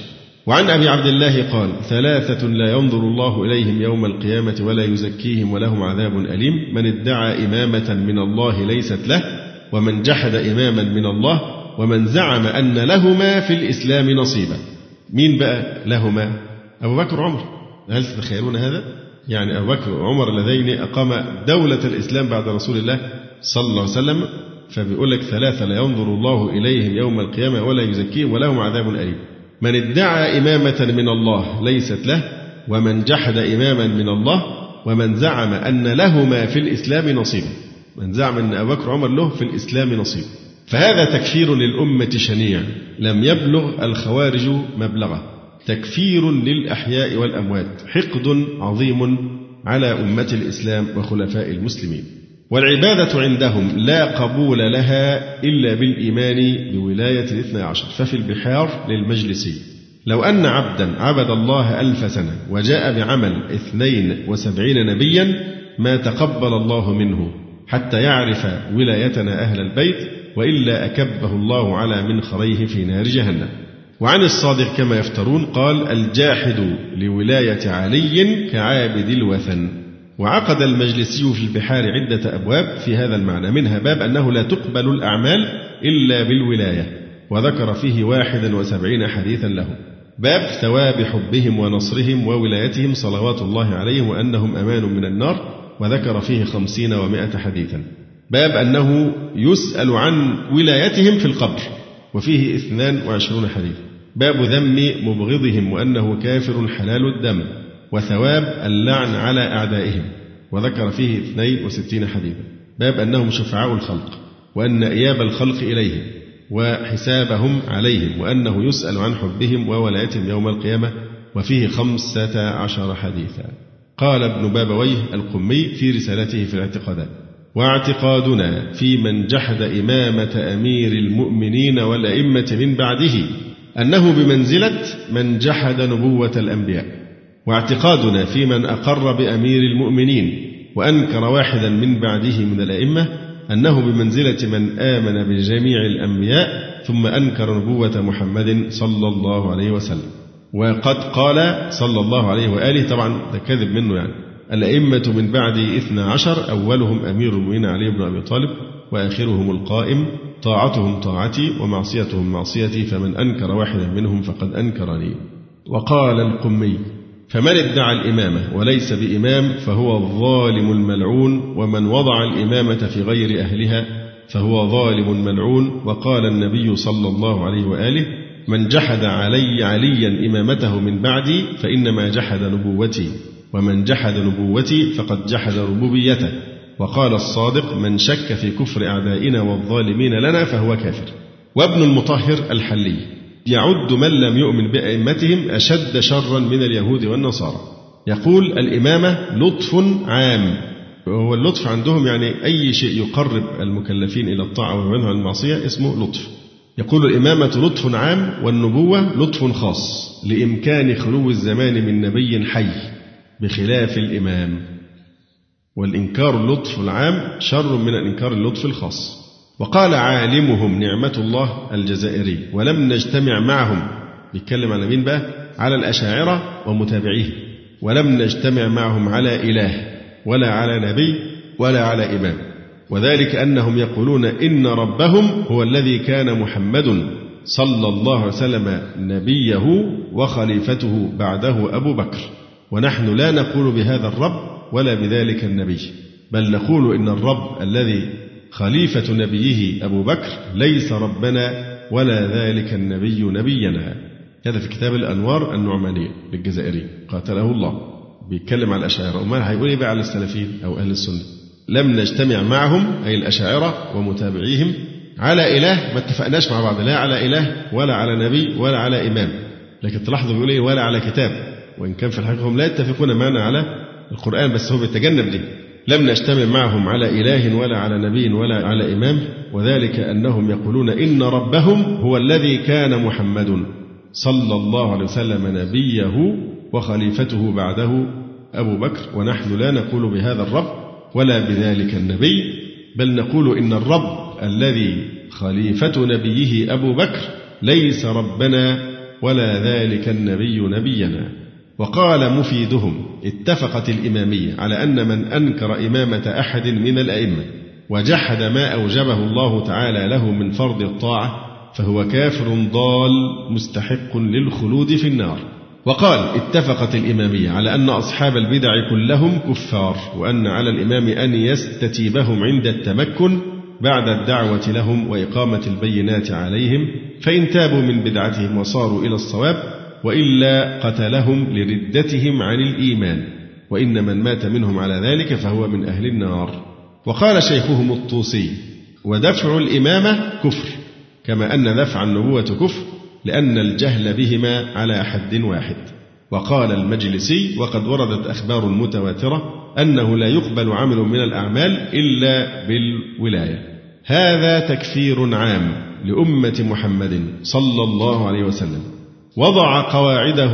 وعن أبي عبد الله قال ثلاثة لا ينظر الله إليهم يوم القيامة ولا يزكيهم ولهم عذاب أليم. من ادعى إمامة من الله ليست له ومن جحد إماما من الله ومن زعم أن لهما في الإسلام نصيبا. مين بقى لهما؟ أبو بكر وعمر. هل تتخيلون هذا؟ يعني أبو بكر وعمر اللذين أقام دولة الإسلام بعد رسول الله صلى الله عليه وسلم؟ فبيقول لك ثلاثة لا ينظر الله إليهم يوم القيامة ولا يزكيهم ولهم عذاب أليم. من ادعى إمامة من الله ليست له ومن جحد إماما من الله ومن زعم أن لهما في الإسلام نصيبا من زعم أن أبو بكر وعمر له في الإسلام نصيب. فهذا تكفير للأمة شنيع. لم يبلغ الخوارج مبلغه. تكفير للأحياء والأموات. حقد عظيم على أمة الإسلام وخلفاء المسلمين. والعبادة عندهم لا قبول لها إلا بالإيمان بولاية الاثنى عشر. ففي البحار للمجلسي لو أن عبدا عبد الله ألف سنة وجاء بعمل اثنين وسبعين نبيا ما تقبل الله منه حتى يعرف ولايتنا أهل البيت وإلا أكبه الله على منخريه في نار جهنم. وعن الصادق كما يفترون قال الجاحد لولاية علي كعابد الوثن. وعقد المجلسي في البحار عدة أبواب في هذا المعنى. منها باب أنه لا تقبل الأعمال إلا بالولاية وذكر فيه واحدا وسبعين حديثا له. باب ثواب حبهم ونصرهم وولايتهم صلوات الله عليهم وأنهم أمان من النار وذكر فيه خمسين ومائة حديثا. باب أنه يسأل عن ولايتهم في القبر وفيه اثنان وعشرون حديث باب ذم مبغضهم وأنه كافر حلال الدم. وثواب اللعن على أعدائهم. وذكر فيه 62 حديثا. باب أنهم شفعاء الخلق وأن إياب الخلق إليهم وحسابهم عليهم وأنه يسأل عن حبهم وولايتهم يوم القيامة. وفيه خمسة عشر حديثا. قال ابن بابويه القمي في رسالته في الاعتقادات واعتقادنا في من جحد إمامة أمير المؤمنين والأئمة من بعده أنه بمنزلة من جحد نبوة الأنبياء. واعتقادنا في من أقر بأمير المؤمنين وأنكر واحدا من بعده من الأئمة أنه بمنزلة من آمن بجميع الأنبياء ثم أنكر نبوة محمد صلى الله عليه وسلم. وقد قال صلى الله عليه وآله طبعا ده كذب منه يعني الأئمة من بعد إثنى عشر أولهم أمير المؤمنين علي بن أبي طالب وآخرهم القائم طاعتهم طاعتي ومعصيتهم معصيتي فمن أنكر واحدا منهم فقد أنكرني. وقال القمي فمن ادعى الإمامة وليس بإمام فهو الظالم الملعون ومن وضع الإمامة في غير أهلها فهو ظالم ملعون. وقال النبي صلى الله عليه وآله من جحد علي عليا إمامته من بعدي فإنما جحد نبوتي ومن جحد نبوتي فقد جحد ربوبيته. وقال الصادق من شك في كفر أعدائنا والظالمين لنا فهو كافر. وابن المطهر الحلي. يعد من لم يؤمن بأئمتهم أشد شرا من اليهود والنصارى. يقول الإمامة لطف عام. هو اللطف عندهم يعني أي شيء يقرب المكلفين إلى الطاعة ويبعدهم عن المعصية اسمه لطف. يقول الإمامة لطف عام والنبوة لطف خاص لإمكان خلو الزمان من نبي حي بخلاف الإمام. والإنكار اللطف العام شر من الإنكار اللطف الخاص. وقال عالمهم نعمة الله الجزائري ولم نجتمع معهم. بيتكلم على مين بقى؟ على الأشاعرة ومتابعيه. ولم نجتمع معهم على إله ولا على نبي ولا على إمام. وذلك أنهم يقولون إن ربهم هو الذي كان محمد صلى الله عليه وسلم نبيه وخليفته بعده أبو بكر. ونحن لا نقول بهذا الرب ولا بذلك النبي بل نقول إن الرب الذي خليفة نبيه أبو بكر ليس ربنا ولا ذلك النبي نبينا. هذا في كتاب الأنوار النعمانية للجزائري. قاتله الله. بيتكلم على الأشاعرة. وما هيقول إيه بقى على السلفيين أو أهل السنة. لم نجتمع معهم أي الأشاعرة ومتابعيهم على إله ما اتفقناش مع بعض. لا على إله ولا على نبي ولا على إمام. لكن تلاحظوا بيقول إيه؟ ولا على كتاب. وإن كان في الحقيقة هم لا يتفقون معنا على القرآن بس هو بيتجنب دي. لم نجتمع معهم على إله ولا على نبي ولا على إمام وذلك أنهم يقولون إن ربهم هو الذي كان محمد صلى الله عليه وسلم نبيه وخليفته بعده أبو بكر ونحن لا نقول بهذا الرب ولا بذلك النبي بل نقول إن الرب الذي خليفة نبيه أبو بكر ليس ربنا ولا ذلك النبي نبينا. وقال مفيدهم اتفقت الإمامية على أن من أنكر إمامة أحد من الأئمة وجحد ما أوجبه الله تعالى له من فرض الطاعة فهو كافر ضال مستحق للخلود في النار. وقال اتفقت الإمامية على أن أصحاب البدع كلهم كفار وأن على الإمام أن يستتيبهم عند التمكن بعد الدعوة لهم وإقامة البينات عليهم فإن تابوا من بدعتهم وصاروا إلى الصواب وإلا قتلهم لردتهم عن الإيمان وإن من مات منهم على ذلك فهو من أهل النار. وقال شيخهم الطوسي ودفع الإمامة كفر كما أن دفع النبوة كفر لأن الجهل بهما على حد واحد. وقال المجلسي وقد وردت أخبار متواترة أنه لا يقبل عمل من الأعمال إلا بالولاية. هذا تكفير عام لأمة محمد صلى الله عليه وسلم. وضع قواعده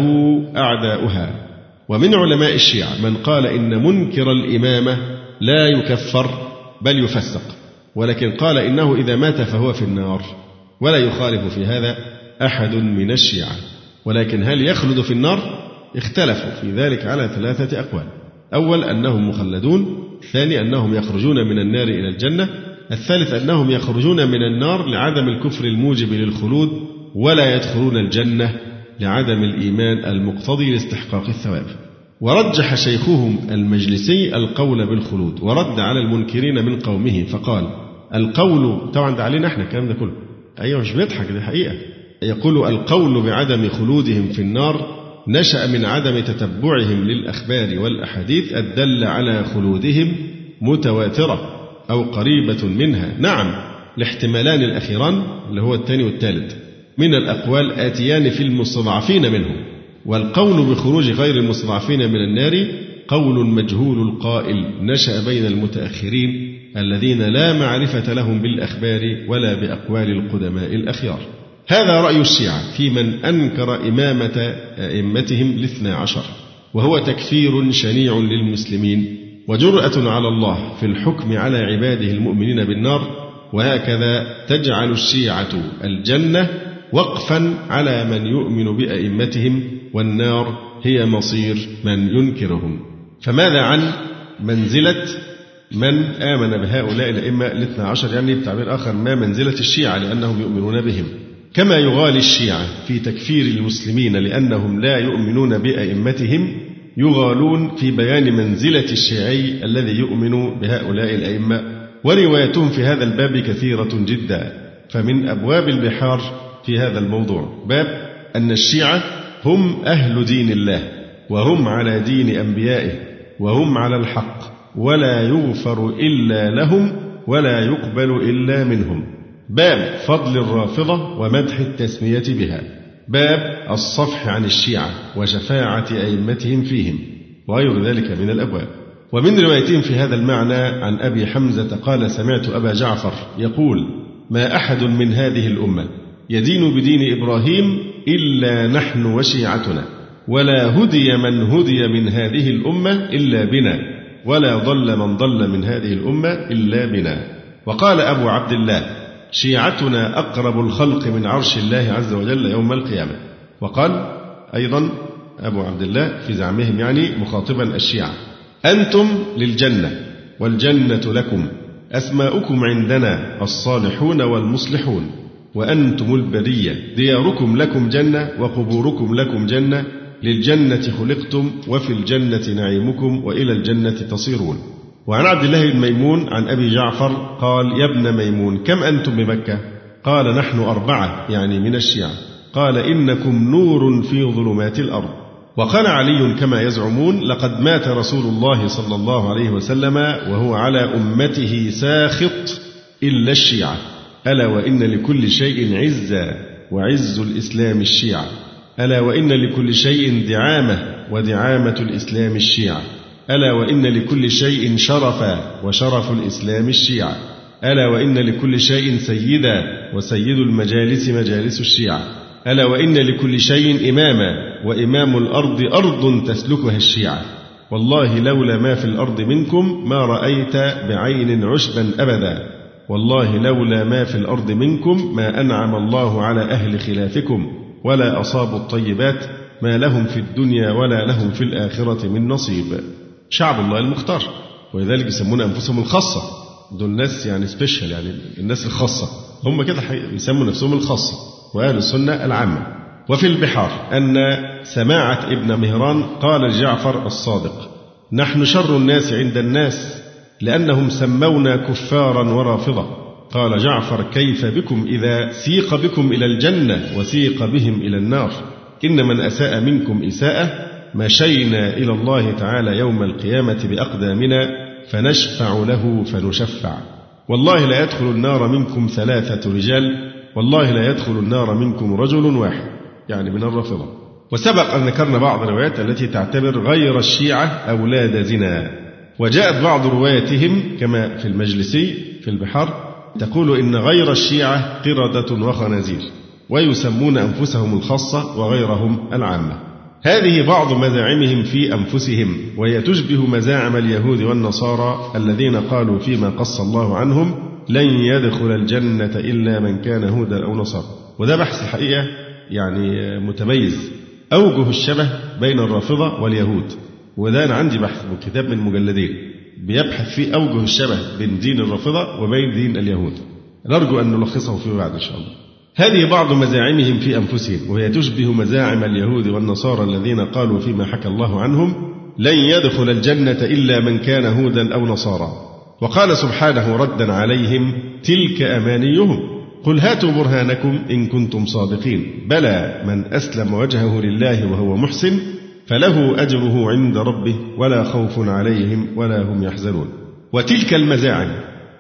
أعداؤها. ومن علماء الشيعة من قال إن منكر الإمامة لا يكفر بل يفسق ولكن قال إنه إذا مات فهو في النار ولا يخالف في هذا أحد من الشيعة. ولكن هل يخلد في النار؟ اختلفوا في ذلك على ثلاثة أقوال. أول أنهم مخلدون. ثاني أنهم يخرجون من النار إلى الجنة. الثالث أنهم يخرجون من النار لعدم الكفر الموجب للخلود ولا يدخلون الجنة. لعدم الإيمان المقتضي لاستحقاق الثواب. ورجح شيخهم المجلسي القول بالخلود ورد على المنكرين من قومه فقال القول طبعا ده علينا إحنا الكلام ده كله. أيوه مش بيضحك دي حقيقة. يقول القول بعدم خلودهم في النار نشأ من عدم تتبعهم للأخبار والأحاديث الدل على خلودهم متواترة أو قريبة منها. نعم الاحتمالان الأخيران اللي هو الثاني والثالث. من الأقوال آتيان في المستضعفين منهم والقول بخروج غير المستضعفين من النار قول مجهول القائل نشأ بين المتأخرين الذين لا معرفة لهم بالأخبار ولا بأقوال القدماء الأخيار. هذا رأي الشيعة في من أنكر إمامة أئمتهم الاثنى عشر وهو تكفير شنيع للمسلمين وجرأة على الله في الحكم على عباده المؤمنين بالنار وهكذا تجعل الشيعة الجنة وقفا على من يؤمن بأئمتهم والنار هي مصير من ينكرهم. فماذا عن منزلة من آمن بهؤلاء الأئمة الاثنى عشر؟ يعني بتعبير آخر ما منزلة الشيعة لأنهم يؤمنون بهم؟ كما يغالي الشيعة في تكفير المسلمين لأنهم لا يؤمنون بأئمتهم يغالون في بيان منزلة الشيعي الذي يؤمن بهؤلاء الأئمة. وروايتهم في هذا الباب كثيرة جدا. فمن أبواب البحار في هذا الموضوع. باب أن الشيعة هم أهل دين الله وهم على دين أنبيائه وهم على الحق ولا يغفر إلا لهم ولا يقبل إلا منهم. باب فضل الرافضة ومدح التسمية بها. باب الصفح عن الشيعة وشفاعة أئمتهم فيهم وغير ذلك من الأبواب. ومن روايتهم في هذا المعنى عن أبي حمزة قال سمعت أبا جعفر يقول ما أحد من هذه الأمة يدين بدين إبراهيم إلا نحن وشيعتنا ولا هدي من هدي من هذه الأمة إلا بنا ولا ضل من ضل من هذه الأمة إلا بنا. وقال أبو عبد الله شيعتنا أقرب الخلق من عرش الله عز وجل يوم القيامة. وقال أيضا أبو عبد الله في زعمهم يعني مخاطبا الشيعة أنتم للجنة والجنة لكم أسماؤكم عندنا الصالحون والمصلحون. وأنتم البرية. دياركم لكم جنة وقبوركم لكم جنة. للجنة خلقتم وفي الجنة نعيمكم وإلى الجنة تصيرون. وعن عبد الله بن ميمون عن أبي جعفر قال يا ابن ميمون كم أنتم بمكة؟ قال نحن أربعة يعني من الشيعة. قال إنكم نور في ظلمات الأرض. وقال علي كما يزعمون لقد مات رسول الله صلى الله عليه وسلم وهو على أمته ساخط إلا الشيعة. ألا وإن لكل شيء عزا وعز الإسلام الشيعة. ألا وإن لكل شيء دعامة ودعامة الإسلام الشيعة. ألا وإن لكل شيء شرفا وشرف الإسلام الشيعة. ألا وإن لكل شيء سيدا وسيد المجالس مجالس الشيعة. ألا وإن لكل شيء إماما وإمام الأرض أرض تسلكها الشيعة. والله لولا ما في الأرض منكم ما رأيت بعين عشبا أبدا. والله لولا ما في الأرض منكم ما أنعم الله على أهل خلافكم ولا أصابوا الطيبات ما لهم في الدنيا ولا لهم في الآخرة من نصيب. شعب الله المختار ولذلك يسمون أنفسهم الخاصة. دول ناس يعني سبيشال يعني الناس الخاصة. هم كده يسموا نفسهم الخاصة. وأهل السنة العامة. وفي البحار أن سماعة ابن مهران قال جعفر الصادق نحن شر الناس عند الناس لأنهم سمونا كفارا ورافضة قال جعفر كيف بكم إذا سيق بكم إلى الجنة وسيق بهم إلى النار؟ إن من أساء منكم إساءة مشينا إلى الله تعالى يوم القيامة بأقدامنا فنشفع له فنشفع. والله لا يدخل النار منكم ثلاثة رجال والله لا يدخل النار منكم رجل واحد يعني من الرافضة. وسبق أن ذكرنا بعض الروايات التي تعتبر غير الشيعة أولاد زنا. وجاءت بعض رواياتهم كما في المجلسي في البحار تقول إن غير الشيعة قردة وخنازير ويسمون أنفسهم الخاصة وغيرهم العامة. هذه بعض مزاعمهم في أنفسهم وهي تشبه مزاعم اليهود والنصارى الذين قالوا فيما قص الله عنهم لن يدخل الجنة إلا من كان هودا أو نصارى. وده بحث الحقيقة يعني متميز. أوجه الشبه بين الرافضة واليهود. وده أنا عندي بحث كتاب من مجلدين بيبحث في أوجه الشبه بين دين الرافضة وبين دين اليهود. نرجو أن نلخصه فيما بعد إن شاء الله. هذه بعض مزاعمهم في أنفسهم وهي تشبه مزاعم اليهود والنصارى الذين قالوا فيما حكى الله عنهم لن يدخل الجنة إلا من كان هودا أو نصارى. وقال سبحانه ردا عليهم تلك أمانيهم. قل هاتوا برهانكم إن كنتم صادقين. بلى من أسلم وجهه لله وهو محسن فله أجره عند ربه ولا خوف عليهم ولا هم يحزنون. وتلك المزاعم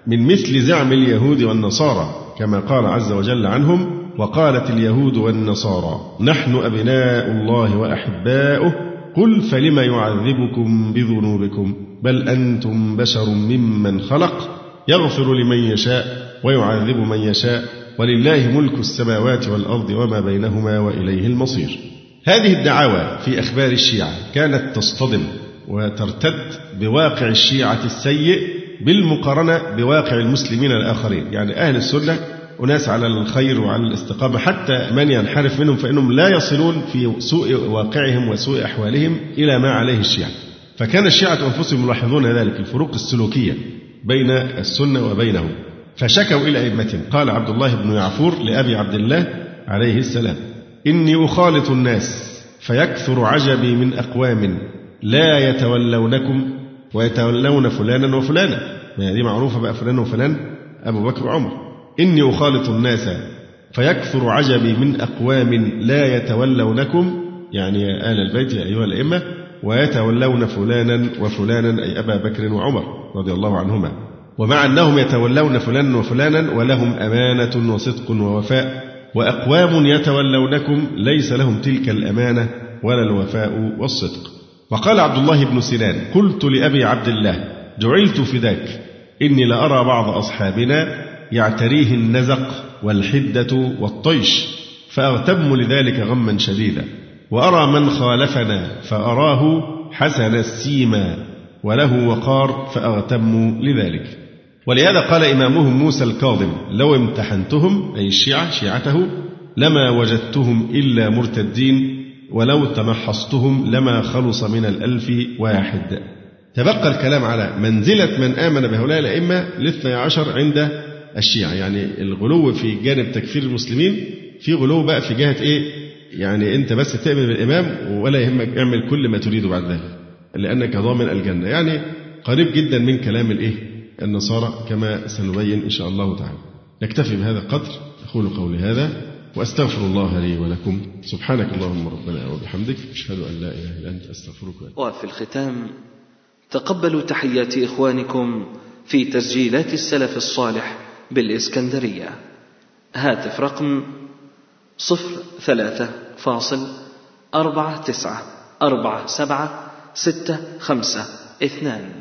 من مثل زعم اليهود والنصارى كما قال عز وجل عنهم وقالت اليهود والنصارى نحن أبناء الله وأحباؤه قل فلم يعذبكم بذنوبكم؟ بل أنتم بشر ممن خلق يغفر لمن يشاء ويعذب من يشاء ولله ملك السماوات والأرض وما بينهما وإليه المصير. هذه الدعاوى في أخبار الشيعة كانت تصطدم وترتد بواقع الشيعة السيء بالمقارنة بواقع المسلمين الآخرين. يعني أهل السنة أناس على الخير وعلى الاستقامة حتى من ينحرف منهم فإنهم لا يصلون في سوء واقعهم وسوء أحوالهم إلى ما عليه الشيعة. فكان الشيعة أنفسهم يلاحظون ذلك الفروق السلوكية بين السنة وبينهم. فشكوا إلى أئمتهم قال عبد الله بن يعفور لأبي عبد الله عليه السلام إني أخالط الناس فيكثر عجبي من أقوام لا يتولونكم ويتولون فلانا وفلانا. ما دي معروفة بقى فلان وفلان أبو بكر وعمر. إني أخالط الناس فيكثر عجبي من أقوام لا يتولونكم يعني يا آل البيت يا أيها الأئمة ويتولون فلانا وفلانا أي أبا بكر وعمر رضي الله عنهما. ومع أنهم يتولون فلانا وفلانا ولهم أمانة وصدق ووفاء. وأقوام يتولونكم ليس لهم تلك الأمانة ولا الوفاء والصدق. وقال عبد الله بن سنان قلت لأبي عبد الله جعلت فداك إني لأرى بعض أصحابنا يعتريه النزق والحدة والطيش فأغتم لذلك غما شديدا وأرى من خالفنا فأراه حسن السيما وله وقار فأغتم لذلك. ولهذا قال إمامهم موسى الكاظم لو امتحنتهم أي الشيعة شيعته لما وجدتهم إلا مرتدين ولو تمحصتهم لما خلص من الألف واحد. تبقى الكلام على منزلة من آمن بهؤلاء الأئمة لاثني عشر عند الشيعة يعني الغلو في جانب تكفير المسلمين في غلو بقى في جهة إيه؟ يعني أنت بس تؤمن بالإمام ولا يهمك اعمل كل ما تريده بعد ذلك لأنك ضامن الجنة يعني قريب جدا من كلام الإيه؟ النصارى كما سنبين إن شاء الله تعالى. نكتفي بهذا القدر أقول قولي هذا وأستغفر الله لي ولكم. سبحانك اللهم ربنا وبحمدك أشهد أن لا إله إلا أنت أستغفرك وفي الختام تقبلوا تحيات إخوانكم في تسجيلات السلف الصالح بالإسكندرية. هاتف رقم صفر ثلاثة فاصل أربعة تسعة أربعة سبعة ستة خمسة اثنان.